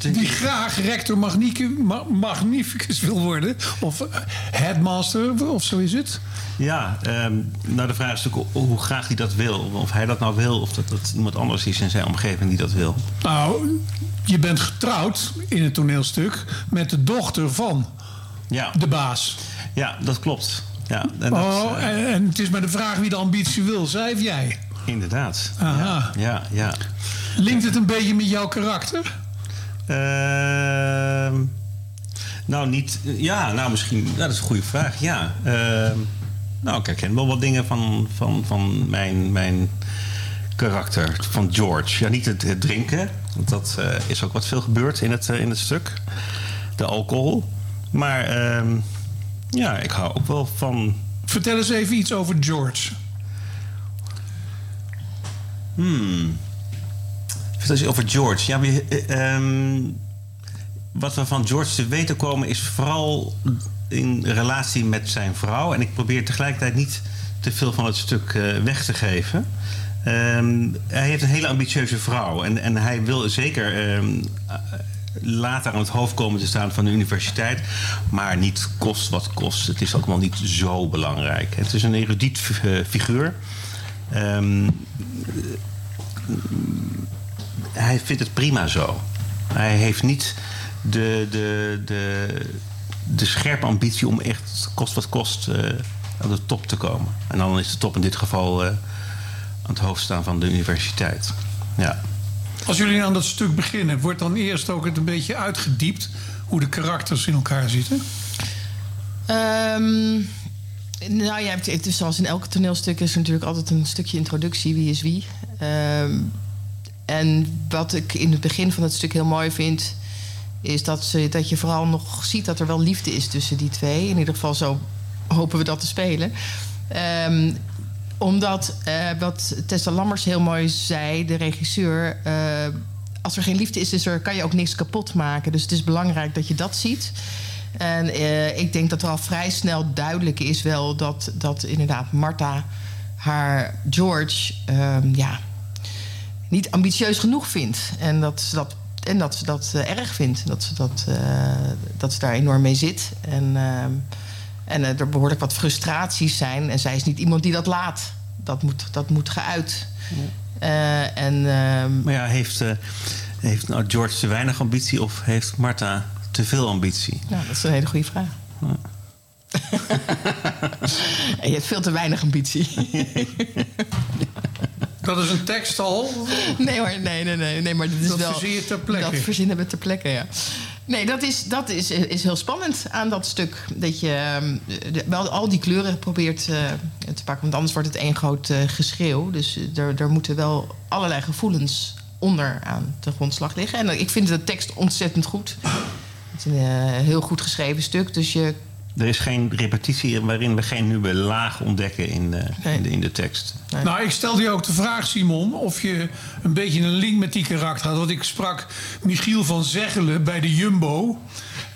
die graag rector magnificus, ma- magnificus wil worden, of eh, headmaster, of zo is het. Ja, ehm, nou de vraag is natuurlijk hoe- graag hij dat wil. Of hij dat nou wil, of dat dat iemand anders is in zijn omgeving die dat wil. Nou, je bent getrouwd in het toneelstuk met de dochter van Ja, de baas. ja dat klopt. Ja, en dat, Oh, eh, en, en het is maar de vraag wie de ambitie wil, zij of jij. inderdaad. Aha. Ja, ja. Linkt het een beetje met jouw karakter? Ehm, nou, niet. Ja, nou, misschien. Ja, dat is een goede vraag. Ja. Ehm, nou, ik herken wel wat dingen van, van, van mijn, mijn karakter. Van George. Ja, niet het, het drinken. Want dat eh, is ook wat veel gebeurd in het, eh, in het stuk. De alcohol. Maar ehm, ja, ik hou ook wel van. Vertel eens even iets over George. Hmm. Vertel eens over George. Ja, eh, ehm, wat we van George te weten komen is vooral in relatie met zijn vrouw. En ik probeer tegelijkertijd niet te veel van het stuk eh, weg te geven. Ehm, hij heeft een hele ambitieuze vrouw. En, en hij wil zeker ehm, eh, later aan het hoofd komen te staan van de universiteit. Maar niet kost wat kost. Het is ook wel niet zo belangrijk. Het is een erudiet fi- figuur. Ehm, hij vindt het prima zo. Hij heeft niet de, de, de, de scherpe ambitie om echt kost wat kost eh, aan de top te komen. En dan is de top in dit geval eh, aan het hoofd staan van de universiteit. Ja. Als jullie aan dat stuk beginnen, wordt dan eerst ook het een beetje uitgediept hoe de karakters in elkaar zitten? Ehm, nou ja, het, zoals in elk toneelstuk is er natuurlijk altijd een stukje introductie. Wie is wie? Ehm, en wat ik in het begin van het stuk heel mooi vind... is dat, ze, dat je vooral nog ziet dat er wel liefde is tussen die twee. In ieder geval zo hopen we dat te spelen. Ehm, omdat, eh, wat Tessa Lammers heel mooi zei, de regisseur... eh, als er geen liefde is, is er, kan je ook niks kapot maken. Dus het is belangrijk dat je dat ziet. En eh, ik denk dat er al vrij snel duidelijk is wel dat, dat inderdaad Marta haar George ehm, ja, niet ambitieus genoeg vindt. En dat ze dat, en dat, ze dat eh, erg vindt. Dat ze, dat, eh, dat ze daar enorm mee zit. En, ehm, en eh, er behoorlijk wat frustraties zijn. En zij is niet iemand die dat laat. Dat moet, dat moet geuit. Eh, en, ehm, Maar ja, heeft, eh, heeft nou George te weinig ambitie of heeft Marta te veel ambitie? nou, dat is een hele goede vraag. en je hebt veel te weinig ambitie. Dat is een tekst al. Nee hoor, nee, nee, nee. nee maar dat is Dat wel, verzin je ter plekke. Dat verzinnen we ter plekke, ja. Nee, dat is, dat is, is heel spannend aan dat stuk. Dat je ehm, de- wel al die kleuren probeert eh, te pakken. Want anders wordt het één groot eh, geschreeuw. Dus eh, er, er moeten wel allerlei gevoelens onder aan de grondslag liggen. En ik vind de tekst ontzettend goed. Het is een heel goed geschreven stuk. Dus je Er is geen repetitie waarin we geen nieuwe laag ontdekken in de, in de, in de tekst. Nou, ik stelde je ook de vraag, Simon, of je een beetje een link met die karakter had. Want ik sprak Michiel van Zeggelen bij de Jumbo.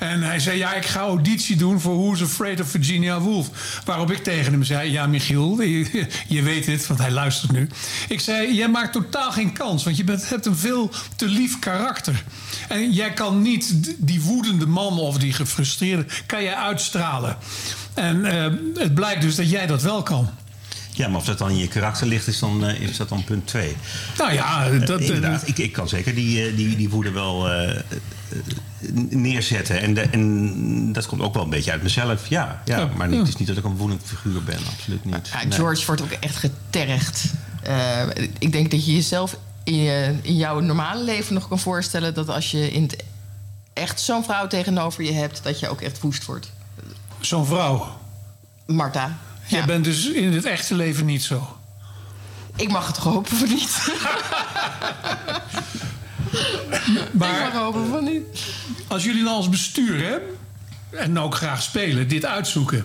En hij zei, ja, ik ga auditie doen voor Who's Afraid of Virginia Woolf. Waarop ik tegen hem zei, ja, Michiel, je, je weet het, want hij luistert nu. Ik zei, jij maakt totaal geen kans, want je bent, hebt een veel te lief karakter. En jij kan niet die woedende man of die gefrustreerde, kan jij uitstralen. En eh, het blijkt dus dat jij dat wel kan. Ja, maar of dat dan in je karakter ligt, is, dan, eh, is dat dan punt twee. Nou ja, Eh, dat, inderdaad. Ik, ik kan zeker die, die, die woede wel neerzetten. En, de- en dat komt ook wel een beetje uit mezelf. Ja, ja, Ja, maar niet, ja. het is niet dat ik een woedend figuur ben. Absoluut niet. Ja, Nee. George wordt ook echt getergd. Eh, ik denk dat je jezelf in, je, in jouw normale leven nog kan voorstellen... dat als je in het echt zo'n vrouw tegenover je hebt... dat je ook echt woest wordt. Zo'n vrouw. Marta. Jij bent dus in het echte leven niet zo. Ik mag het toch hopen van niet. Maar hopen van niet. als jullie nou als bestuur, hè, en ook graag spelen, dit uitzoeken.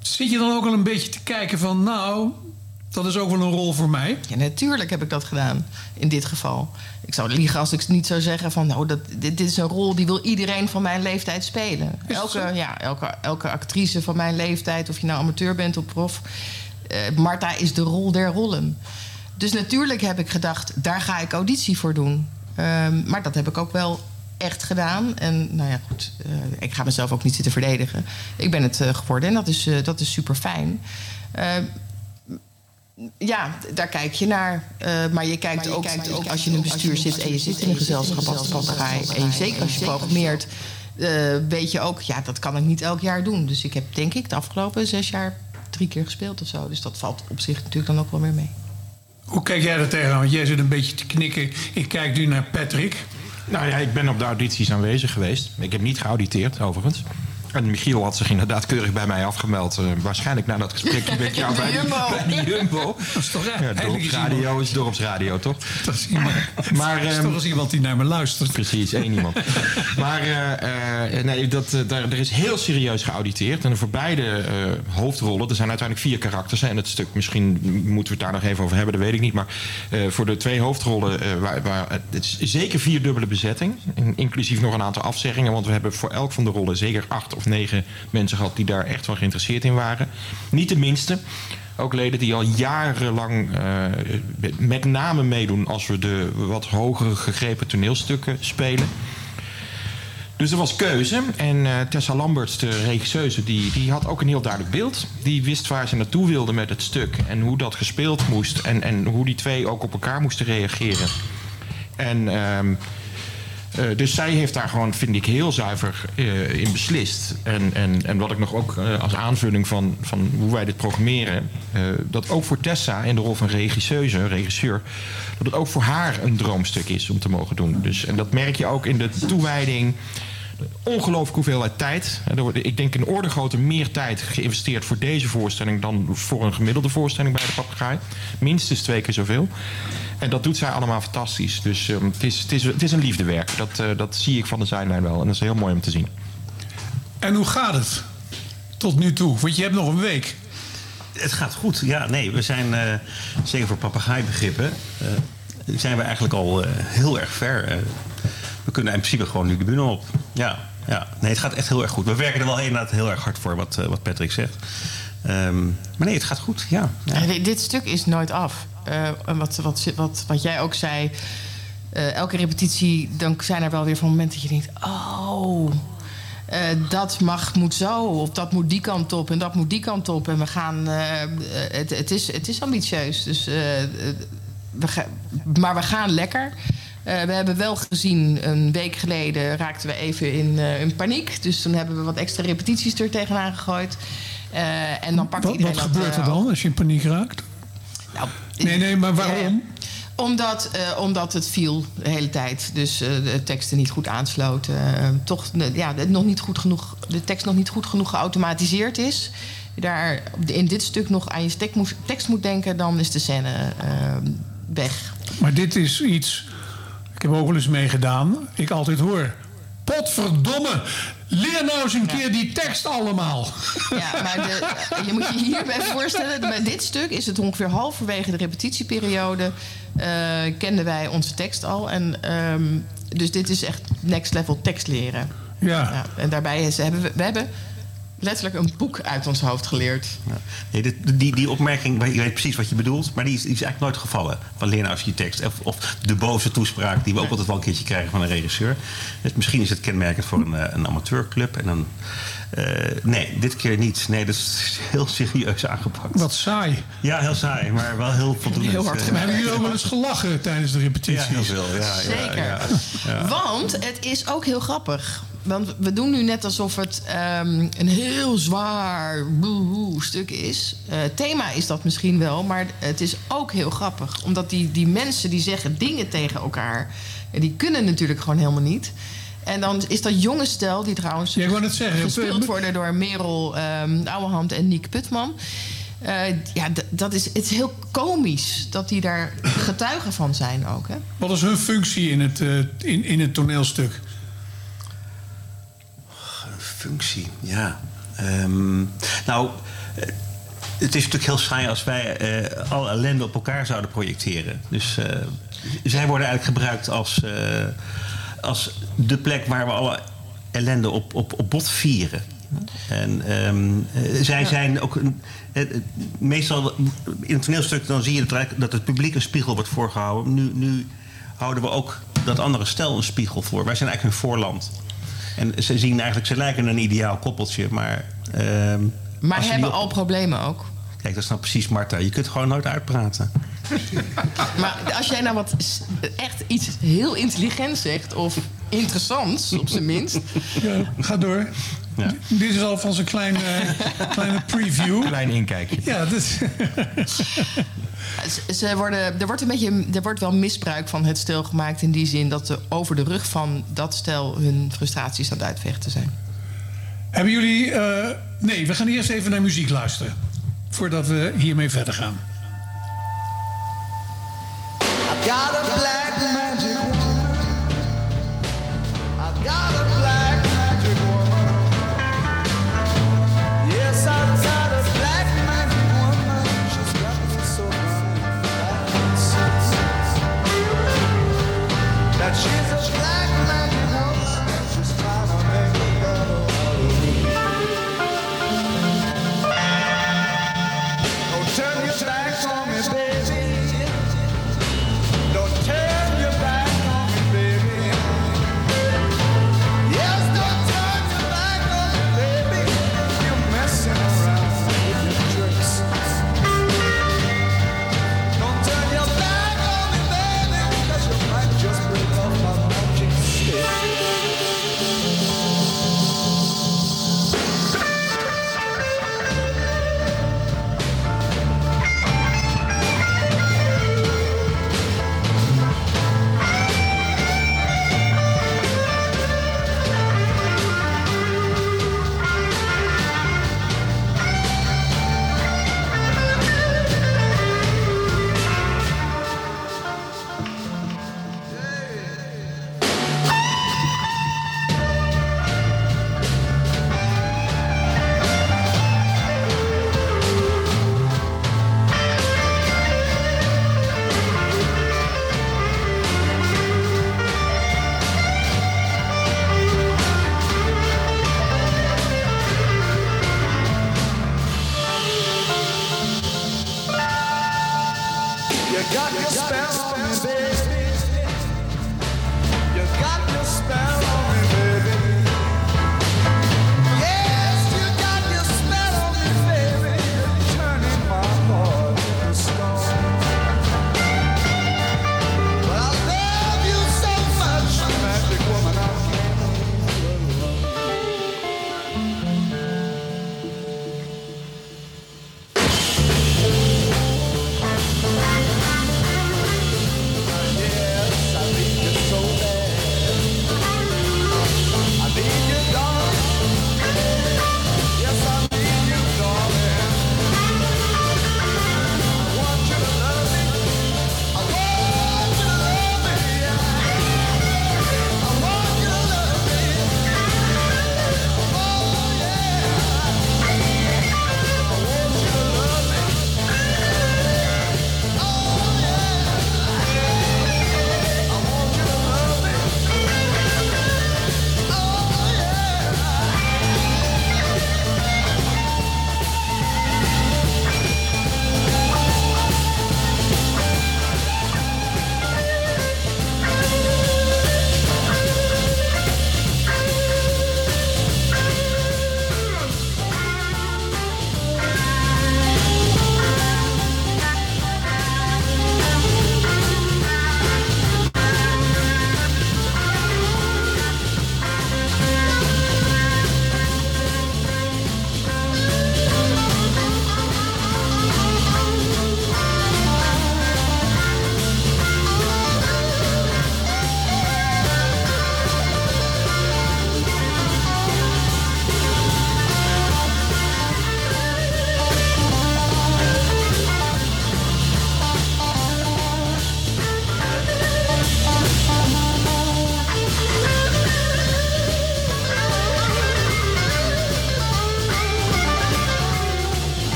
Zit je dan ook al een beetje te kijken van, nou, dat is ook wel een rol voor mij? Ja, natuurlijk heb ik dat gedaan, in dit geval. Ik zou liegen als ik niet zou zeggen van... nou, dat, dit, dit is een rol die wil iedereen van mijn leeftijd spelen. Elke, ja, elke, elke actrice van mijn leeftijd, of je nou amateur bent of prof... eh, Marta is de rol der rollen. Dus natuurlijk heb ik gedacht, daar ga ik auditie voor doen. Ehm, maar dat heb ik ook wel echt gedaan. En nou ja, goed, eh, ik ga mezelf ook niet zitten verdedigen. Ik ben het eh, geworden en dat is, eh, dat is super fijn. ja, daar kijk je naar. Maar je kijkt, ook, ook als je in een bestuur zit en je zit in een gezelschap als papegaai. En zeker als je programmeert, weet je ook, ja, dat kan ik niet elk jaar doen. Dus ik heb denk ik de afgelopen zes jaar drie keer gespeeld of zo. Dus dat valt op zich natuurlijk dan ook wel weer mee. Hoe kijk jij er tegenaan? Want jij zit een beetje te knikken. Ik kijk nu naar Patrick. Nou ja, ik ben op de audities aanwezig geweest. Ik heb niet geauditeerd, overigens. En Michiel had zich inderdaad keurig bij mij afgemeld. eh, waarschijnlijk na dat gesprekje met jou bij, die Jumbo. Dat is toch Ja, eigenlijk dorpsradio is dorpsradio, toch? Dat is iemand, Maar, dat is ehm, toch eens iemand die naar me luistert. Precies, één iemand. maar eh, eh, nee, dat, daar, er is heel serieus geauditeerd. En voor beide hoofdrollen, er zijn uiteindelijk vier karakters. En het stuk, misschien moeten we het daar nog even over hebben, dat weet ik niet. Maar voor de twee hoofdrollen, waar, waar, het is zeker vier dubbele bezetting. In- Inclusief nog een aantal afzeggingen. Want we hebben voor elk van de rollen zeker acht of negen mensen gehad die daar echt wel geïnteresseerd in waren. Niet de minste. Ook leden die al jarenlang eh, met name meedoen als we de wat hogere gegrepen toneelstukken spelen. Dus er was keuze. En eh, Tessa Lamberts, de regisseuse, die, die had ook een heel duidelijk beeld. Die wist waar ze naartoe wilde met het stuk. En hoe dat gespeeld moest. En, en hoe die twee ook op elkaar moesten reageren. En ehm, eh, dus zij heeft daar gewoon, vind ik, heel zuiver eh, in beslist. En, en, en wat ik nog ook eh, als aanvulling van, van hoe wij dit programmeren... dat ook voor Tessa in de rol van regisseuse, regisseur... dat het ook voor haar een droomstuk is om te mogen doen. Dus, en dat merk je ook in de toewijding... Ongelooflijk hoeveelheid tijd. Ik denk in orde grootte meer tijd geïnvesteerd voor deze voorstelling dan voor een gemiddelde voorstelling bij de papegaai. Minstens twee keer zoveel. En dat doet zij allemaal fantastisch. Dus ehm, het, is, het, is, het is een liefdewerk. Dat, eh, dat zie ik van de zijlijn wel. En dat is heel mooi om te zien. En hoe gaat het tot nu toe? Want je hebt nog een week. Het gaat goed. Ja, nee, we zijn eh, zeker voor papegaaibegrippen. eh zijn we eigenlijk al eh, heel erg ver. We kunnen in principe gewoon nu de bühne op. Ja, ja, nee, het gaat echt heel erg goed. We werken er wel inderdaad heel erg hard voor, wat, eh, wat Patrick zegt. Ehm, maar nee, het gaat goed. Ja, dit stuk is nooit af. Eh, en wat, wat, wat, wat jij ook zei, eh, elke repetitie, dan zijn er wel weer van momenten dat je denkt: oh, eh, dat mag, moet zo, of dat moet die kant op en dat moet die kant op. En we gaan, het, het, is, het is ambitieus. Dus, we ga- maar we gaan lekker. We hebben wel gezien, een week geleden raakten we even in, in paniek. Dus toen hebben we wat extra repetities er tegenaan gegooid. En dan pakt Wat, iedereen wat gebeurt er dan als je in paniek raakt? Nee, nee, maar waarom? Omdat, eh, omdat het viel de hele tijd. Dus eh, de teksten niet goed aansloten. Eh, toch eh, ja, nog niet goed genoeg, de tekst nog niet goed genoeg geautomatiseerd is. Daar in dit stuk nog aan je tekst moet, tekst moet denken, dan is de scène eh, weg. Maar dit is iets. Ik heb ook wel eens meegedaan. Ik altijd hoor. Potverdomme! Leer nou eens een keer die tekst allemaal. Ja, maar de, je moet je hierbij voorstellen, bij dit stuk is het ongeveer halverwege de repetitieperiode. eh, kenden wij onze tekst al. En, ehm, dus dit is echt next level tekst leren. Ja. en daarbij is, hebben we, we hebben letterlijk een boek uit ons hoofd geleerd. Nee, dit- die, die opmerking, je weet precies wat je bedoelt, maar die is, die is eigenlijk nooit gevallen. Van leer eens je tekst. Of, of de boze toespraak die we ook altijd wel een keertje krijgen van een regisseur. Dus misschien is het kenmerkend voor een, eh, een amateurclub. En dan, eh, nee, dit keer niet. Nee, dat is heel serieus aangepakt. Wat saai. Ja, heel saai, maar wel heel voldoende. Heel hard Eh, gemaakt. Hebben jullie ook wel eens gelachen tijdens de repetities? Ja, heel veel. Ja, ja, Zeker. ja, ja. Want het is ook heel grappig. Want we doen nu net alsof het ehm, een heel zwaar boehoe stuk is. Eh, thema is dat misschien wel, maar het is ook heel grappig. Omdat die, die mensen die zeggen dingen tegen elkaar... die kunnen natuurlijk gewoon helemaal niet. En dan is dat jonge stel, die trouwens Ja, zeggen, gespeeld worden door Merel um, Ouwehand en Niek Putman... Eh, ja, dat is, het is heel komisch dat die daar getuigen van zijn ook. Hè? Wat is hun functie in het, eh, in, in het toneelstuk? Functie, ja. Ehm, nou, het is natuurlijk heel saai als wij eh alle ellende op elkaar zouden projecteren. Dus eh, zij worden eigenlijk gebruikt als, eh, als de plek waar we alle ellende op, op, op bot vieren. En ehm, eh, zij zijn ook. Eh, eh, meestal in het toneelstuk dan zie je dat het publiek een spiegel wordt voorgehouden. Nu, nu houden we ook dat andere stel een spiegel voor. Wij zijn eigenlijk hun voorland. En ze zien eigenlijk, ze lijken een ideaal koppeltje, maar. ehm, Maar hebben op- al problemen ook. Kijk, dat is nou precies Marta. Je kunt gewoon nooit uitpraten. Maar als jij nou wat echt iets heel intelligents zegt... of interessants, op zijn minst... Ja, ga door. Dit is alvast een kleine, kleine preview. Klein inkijkje. Ja, dus, Ze- worden, er, wordt een beetje, er wordt wel misbruik van het stel gemaakt... in die zin dat ze over de rug van dat stel... hun frustraties aan het uitvechten zijn. hebben jullie... eh, nee, we gaan eerst even naar muziek luisteren. Voordat we hiermee verder gaan. I've got a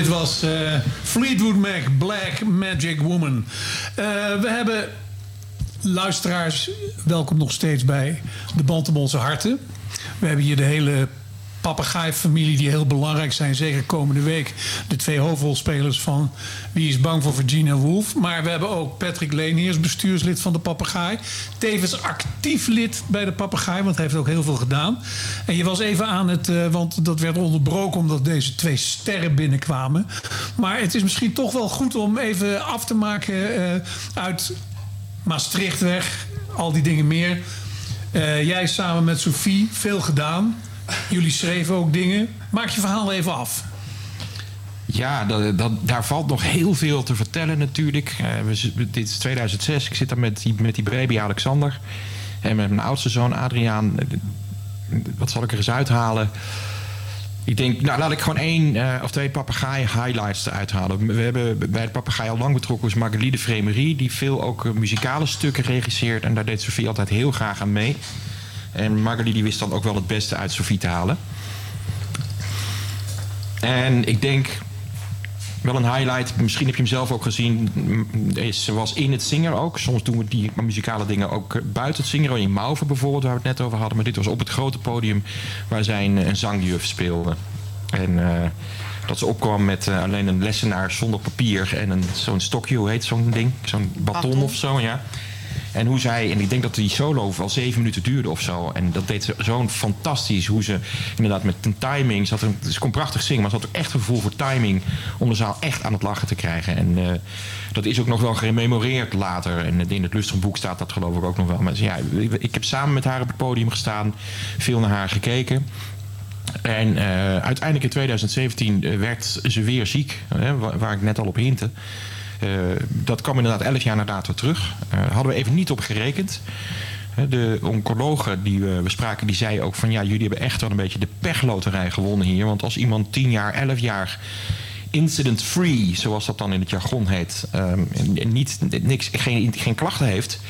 dit was eh, Fleetwood Mac, Black Magic Woman. Eh, we hebben luisteraars, welkom nog steeds bij de Band om onze harten. We hebben hier de hele papegaaifamilie die heel belangrijk zijn. Zeker komende week de twee hoofdrolspelers van Wie is bang voor Virginia Woolf. Maar we hebben ook Patrick Leniers, bestuurslid van de Papegaai. Tevens actief lid bij de Papegaai, want hij heeft ook heel veel gedaan. En je was even aan het, eh, want dat werd onderbroken omdat deze twee sterren binnenkwamen. Maar het is misschien toch wel goed om even af te maken eh, uit Maastrichtweg, al die dingen meer. Eh, jij samen met Sophie, veel gedaan. Jullie schreven ook dingen. Maak je verhaal even af. Ja, dat, dat, daar valt nog heel veel te vertellen natuurlijk. Eh, we, dit is 2006. Ik zit daar met die, met die baby Alexander. En met mijn oudste zoon Adriaan. Eh, Wat zal ik er eens uithalen? Ik denk, nou laat ik gewoon één eh, of twee papegaai highlights eruit halen. We hebben bij de papegaai al lang betrokken was Marguerite Vremerie. Die veel ook muzikale stukken regisseert. En daar deed Sophie altijd heel graag aan mee. En Marguerite die wist dan ook wel het beste uit Sophie te halen. En ik denk wel een highlight, misschien heb je hem zelf ook gezien, is, ze was in het zingen ook. Soms doen we die muzikale dingen ook buiten het zingen. In Mauve bijvoorbeeld, waar we het net over hadden. Maar dit was op het grote podium waar zij een, een zangjuf speelde. En eh, dat ze opkwam met eh, alleen een lessenaar zonder papier en een, zo'n stokje, hoe heet zo'n ding? Zo'n baton, Baton. of zo, ja. En hoe zij, en ik denk dat die solo wel zeven minuten duurde of zo. En dat deed zo'n fantastisch. Hoe ze inderdaad met een timing. Ze, een, ze kon prachtig zingen, maar ze had ook echt gevoel voor timing. Om de zaal echt aan het lachen te krijgen. En eh, dat is ook nog wel gememoreerd later. En in het Lustrumboek staat dat geloof ik ook nog wel. Maar ja, ik, heb samen met haar op het podium gestaan. Veel naar haar gekeken. En eh, uiteindelijk in 2017 eh, werd ze weer ziek, hè, waar, waar ik net al op hintte. Eh, dat kwam inderdaad elf jaar na dato terug. Eh, hadden we even niet op gerekend. De oncologe die we spraken, die zei ook van... ja, jullie hebben echt wel een beetje de pechloterij gewonnen hier. Want als iemand 10 jaar, 11 jaar incident-free, zoals dat dan in het jargon heet... en niet, niks, geen, geen klachten heeft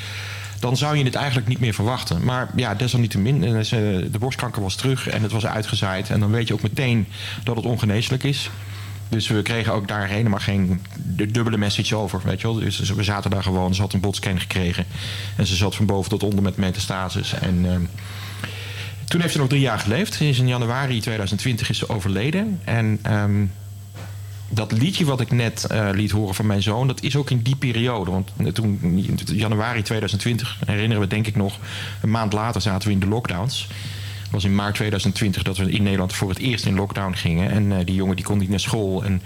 dan zou je het eigenlijk niet meer verwachten. Maar ja, desalniettemin, eh, de borstkanker was terug en het was uitgezaaid. En dan weet je ook meteen dat het ongeneeslijk is. Dus we kregen ook daar helemaal geen dubbele message over. Weet je wel? Dus we zaten daar gewoon, ze had een botscan gekregen. En ze zat van boven tot onder met metastases. En ehm, toen heeft ze nog drie jaar geleefd. Sinds in januari 2020 is ze overleden. En ehm, dat liedje wat ik net eh, liet horen van mijn zoon, dat is ook in die periode. Want toen, in januari 2020, herinneren we denk ik nog, een maand later zaten we in de lockdowns. Was in maart 2020 dat we in Nederland voor het eerst in lockdown gingen. En eh, die jongen die kon niet naar school en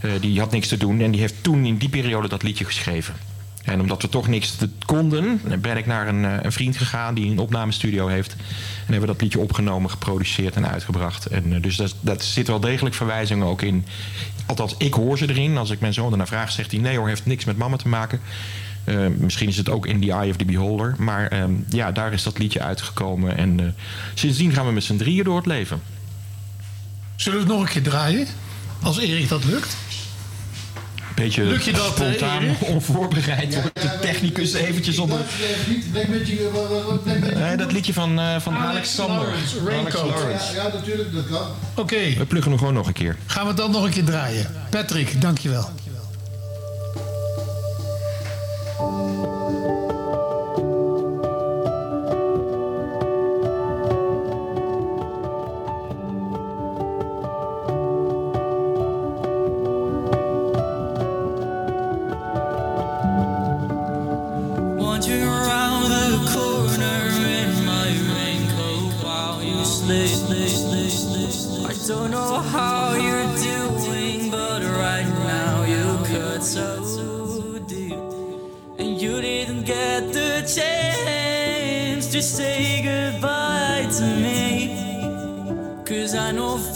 eh, die had niks te doen. En die heeft toen in die periode dat liedje geschreven. En omdat we toch niks te konden, ben ik naar een, eh, een vriend gegaan die een opnamestudio heeft. En hebben dat liedje opgenomen, geproduceerd en uitgebracht. En, dus dat, dat zit wel degelijk verwijzingen ook in. Althans, ik hoor ze erin. Als ik mijn zoon ernaar vraag, zegt hij nee hoor, heeft niks met mama te maken. Eh, misschien is het ook in The Eye of the Beholder. Maar ehm, ja, daar is dat liedje uitgekomen. En eh, sindsdien gaan we met z'n drieën door het leven. Zullen we het nog een keer draaien? Als Erik dat lukt. Beetje Lukt je dat, eh, spontaan, Erik? onvoorbereid. Wordt de technicus eventjes onder... Nee, dat liedje van, eh, van Alexander. Lawrence, Alex Raincoat. Lawrence. Ja, natuurlijk, dat kan. Oké, We pluggen hem gewoon nog een keer. gaan we dat nog een keer draaien. Patrick, dankjewel. Bye.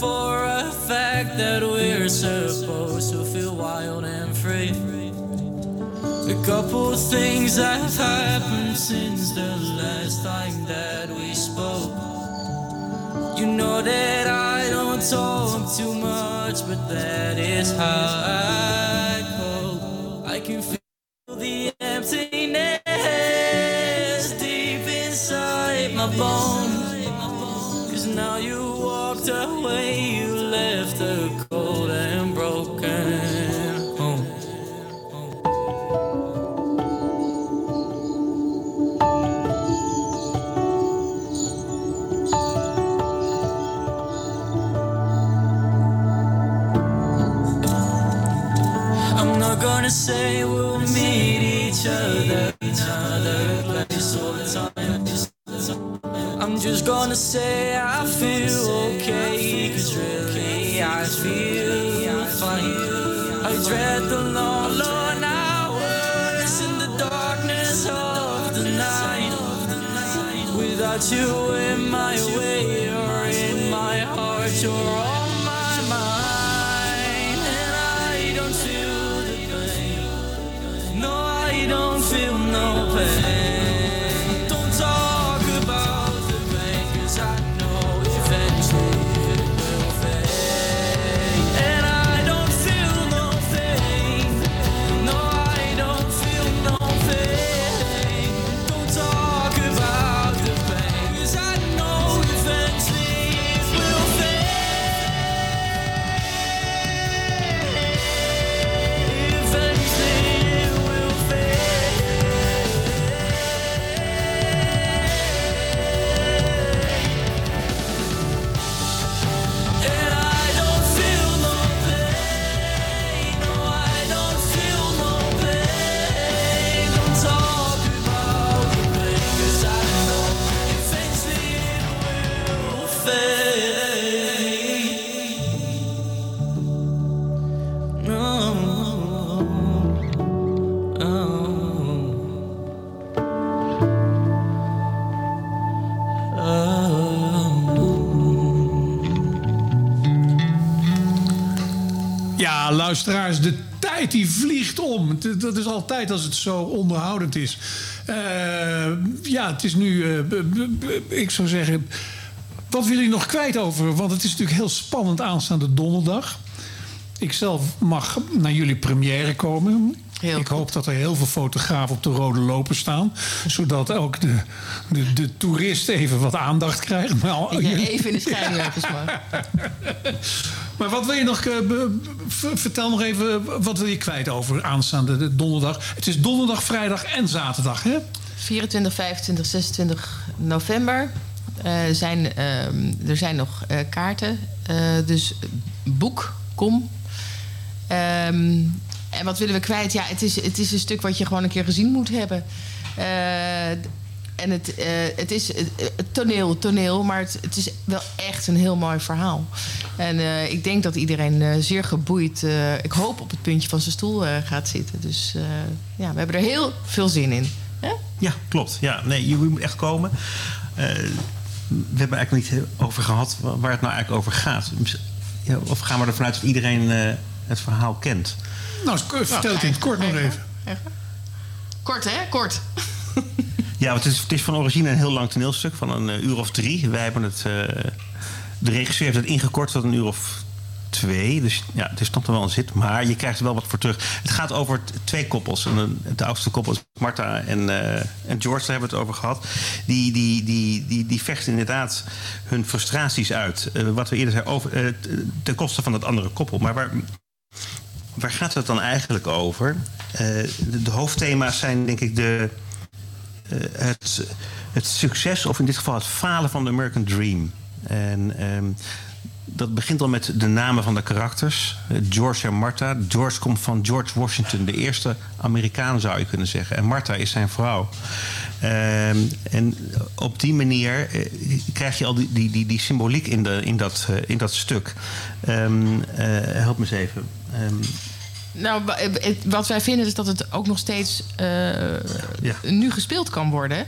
For a fact that we're supposed to feel wild and free. A couple things have happened since the last time that we spoke. You know that I don't talk too much, but that is how I cope. I can feel you walked away, you left a cold and broken home. I'm not gonna say we'll meet each other another place or time. I'm just gonna say I you luisteraars, de tijd die vliegt om. Dat is altijd als het zo onderhoudend is. Eh, ja, het is nu, eh, ik zou zeggen... Wat wil je nog kwijt over? Want het is natuurlijk heel spannend aanstaande donderdag. Ik zelf mag naar jullie première komen. Ik hoop dat er heel veel fotografen op de rode loper staan. Zodat ook de, de, de toerist even wat aandacht krijgt. Maar al- Ja, even in de schijnwerpers maar. maar wat wil je nog... eh, vertel nog even, wat wil je kwijt over aanstaande de donderdag? Het is donderdag, vrijdag en zaterdag, hè? 24, 25, 26 november. Eh, zijn, ehm, er zijn nog eh, kaarten. Dus boek, kom. Ehm, en wat willen we kwijt? Ja, het is, het is een stuk wat je gewoon een keer gezien moet hebben. Eh, en het, eh, het is eh, het toneel, toneel, maar het, het is wel echt een heel mooi verhaal. En eh, ik denk dat iedereen eh, zeer geboeid, eh, ik hoop op het puntje van zijn stoel eh, gaat zitten. Dus eh, ja, we hebben er heel veel zin in. Ja, klopt. Ja, nee, je moet echt komen. Eh, we hebben eigenlijk niet over gehad wa- waar het nou eigenlijk over gaat. Of gaan we ervan uit dat iedereen eh, het verhaal kent? Nou, vertel het in het kort nog even. Kort, hè? Kort. Ja, want het is, het is van origine een heel lang toneelstuk van een eh, uur of drie. Wij hebben het, eh, de regisseur heeft het ingekort tot een uur of twee. Dus ja, het is nog wel een zit. Maar je krijgt er wel wat voor terug. Het gaat over twee koppels. En een- het oudste koppel is Marta en, eh, en George, daar hebben we het over gehad. Die, die, die, die, die vechten inderdaad hun frustraties uit. Eh, wat we eerder zeiden, over, eh, ten koste van het andere koppel. Maar waar, waar gaat het dan eigenlijk over? Eh, de, de hoofdthema's zijn denk ik de, eh, het, het succes, of in dit geval het falen van de American Dream. En ehm, dat begint al met de namen van de karakters. Eh, George en Martha. George komt van George Washington, de eerste Amerikaan zou je kunnen zeggen. En Martha is zijn vrouw. Ehm, en op die manier krijg je al die, die, die, symboliek in, de, in, dat, in dat stuk. Ehm, eh, help me eens even. Ehm, Nou, eh, wat wij vinden is dat het ook nog steeds eh, nu gespeeld kan worden.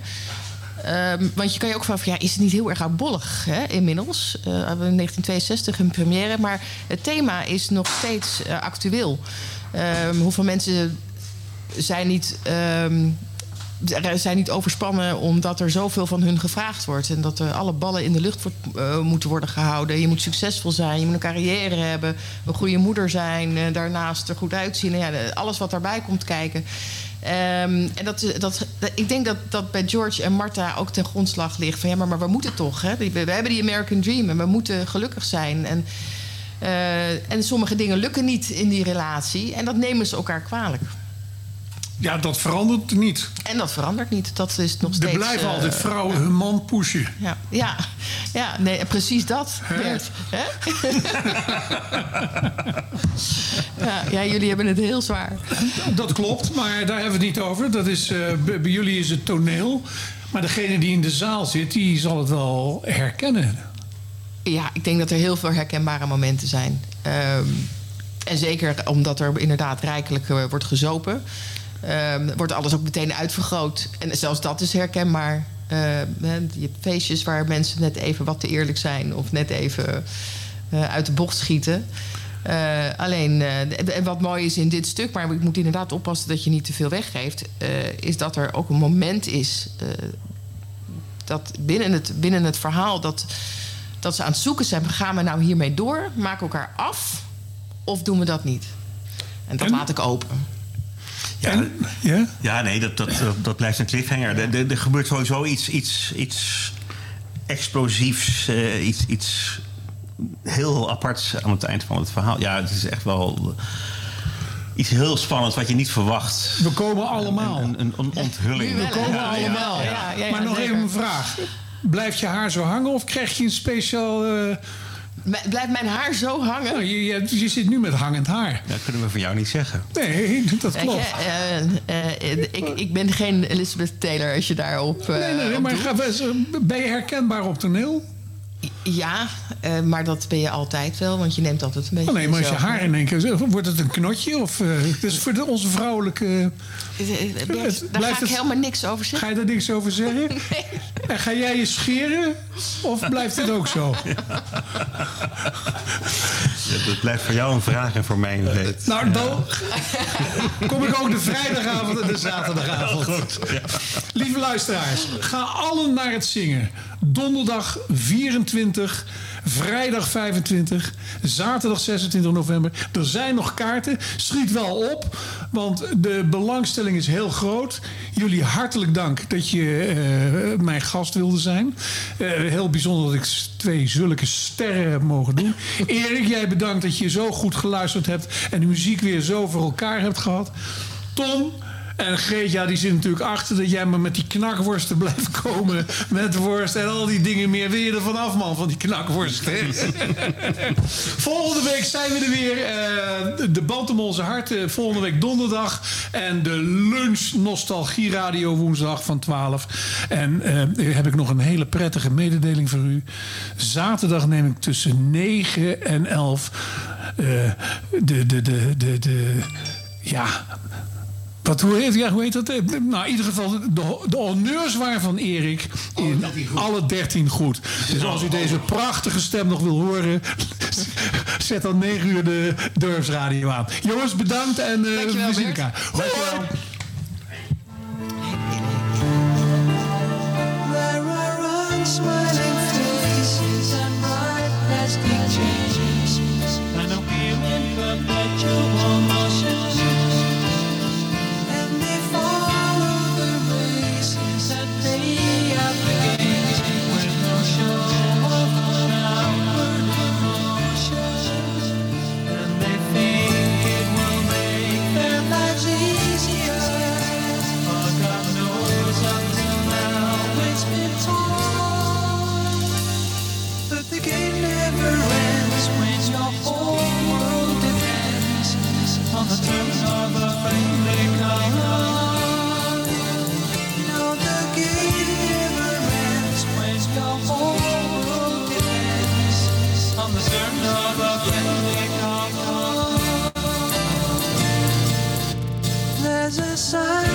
Ehm, want je kan je ook van, ja, is het niet heel erg oudbollig hè, inmiddels? Eh, we hebben in 1962 een première, maar het thema is nog steeds actueel. Ehm, hoeveel mensen zijn niet, zijn niet overspannen omdat er zoveel van hun gevraagd wordt. En dat er alle ballen in de lucht eh, moeten worden gehouden. Je moet succesvol zijn, je moet een carrière hebben, een goede moeder zijn, eh, daarnaast er goed uitzien. Ja, alles wat daarbij komt kijken. Ehm, en dat, dat, dat- ik denk dat dat bij George en Martha ook ten grondslag ligt van ja, maar, maar we moeten toch. Hè? We, we hebben die American Dream en we moeten gelukkig zijn. En Eh, en sommige dingen lukken niet in die relatie. En dat nemen ze elkaar kwalijk. Ja, dat verandert niet. En dat verandert niet. Dat is nog Er steeds... blijven eh, altijd vrouwen hun man pushen. Ja, ja, ja nee, precies dat. Bert. Ja, ja, jullie hebben het heel zwaar. Dat klopt, maar daar hebben we het niet over. Dat is, eh, bij bij jullie is het toneel. Maar degene die in de zaal zit, die zal het wel herkennen. Ja, ik denk dat er heel veel herkenbare momenten zijn. Ehm, en zeker omdat er inderdaad rijkelijk eh, wordt gezopen, ehm, wordt alles ook meteen uitvergroot. En zelfs dat is herkenbaar. Ehm, je hebt feestjes waar mensen net even wat te eerlijk zijn of net even eh, uit de bocht schieten. Eh, alleen, eh, wat mooi is in dit stuk, maar ik moet inderdaad oppassen dat je niet te veel weggeeft, is dat er ook een moment is dat binnen het, binnen het verhaal dat, dat ze aan het zoeken zijn: gaan we nou hiermee door? Maken we elkaar af? Of doen we dat niet? En dat laat ik open. Ja, ja? ja nee, dat, dat, dat, blijft een cliffhanger. Er, er, er gebeurt sowieso iets, iets, iets explosiefs, eh, iets, iets heel aparts aan het eind van het verhaal. Ja, het is echt wel iets heel spannends wat je niet verwacht. We komen allemaal. Een, een, een onthulling. We komen Ja, ja, allemaal. ja. ja, maar nog zeker. even een vraag. Blijft je haar zo hangen of krijg je een speciaal... eh, Blijft mijn haar zo hangen? Nou, je, je, je zit nu met hangend haar. Dat kunnen we van jou niet zeggen. Nee, dat klopt. je, eh, eh, ik, ik ben geen Elizabeth Taylor als je daarop. eh, Nee, nee, nee, op maar doet. ga- ben je herkenbaar op toneel? Ja, eh, maar dat ben je altijd wel, want je neemt altijd een beetje. Oh nee, maar als je haar in één keer... Wordt het een knotje? Of, eh, het is voor de, onze vrouwelijke... Eh, Het- Daar blijft ga ik het- helemaal niks over zeggen. Ga je daar niks over zeggen? En ga jij je scheren? Of blijft het ook zo? Dat, dat blijft voor jou een vraag en voor mij een weet. Nou, dan kom ik ook de vrijdagavond en de zaterdagavond. Lieve luisteraars, ga allen naar het zingen. Donderdag 24, vrijdag 25, zaterdag 26 november. Er zijn nog kaarten. Schiet wel op, want de belangstelling is heel groot. Jullie hartelijk dank dat je eh, mijn gast wilde zijn. Eh, heel bijzonder dat ik twee zulke sterren heb mogen doen. Erik, jij bedankt dat je zo goed geluisterd hebt en de muziek weer zo voor elkaar hebt gehad. Tom, en Greetja die zit natuurlijk achter dat jij maar met die knakworsten blijft komen. Met worst en al die dingen meer. Wil je er vanaf, man, van die knakworst? Hè? volgende week zijn we er weer. eh, de band om onze harten. Volgende week donderdag. En de lunch Nostalgie Radio woensdag van 12. En eh, heb ik nog een hele prettige mededeling voor u. Zaterdag neem ik tussen 9 en 11 eh, de, de, de, de, de, ja, wat, hoe, heet, ja, hoe heet dat? Nou, in ieder geval, de, de honneurs waren van Erik in alle 13 goed. Dus als u deze prachtige stem nog wil horen, zet dan 9 uur de Durfsradio aan. Jongens, bedankt en eh Dankjewel, we zien Bert. elkaar. Hoi. There are unsmiling faces and bright plastic chains, and a human perpetual side.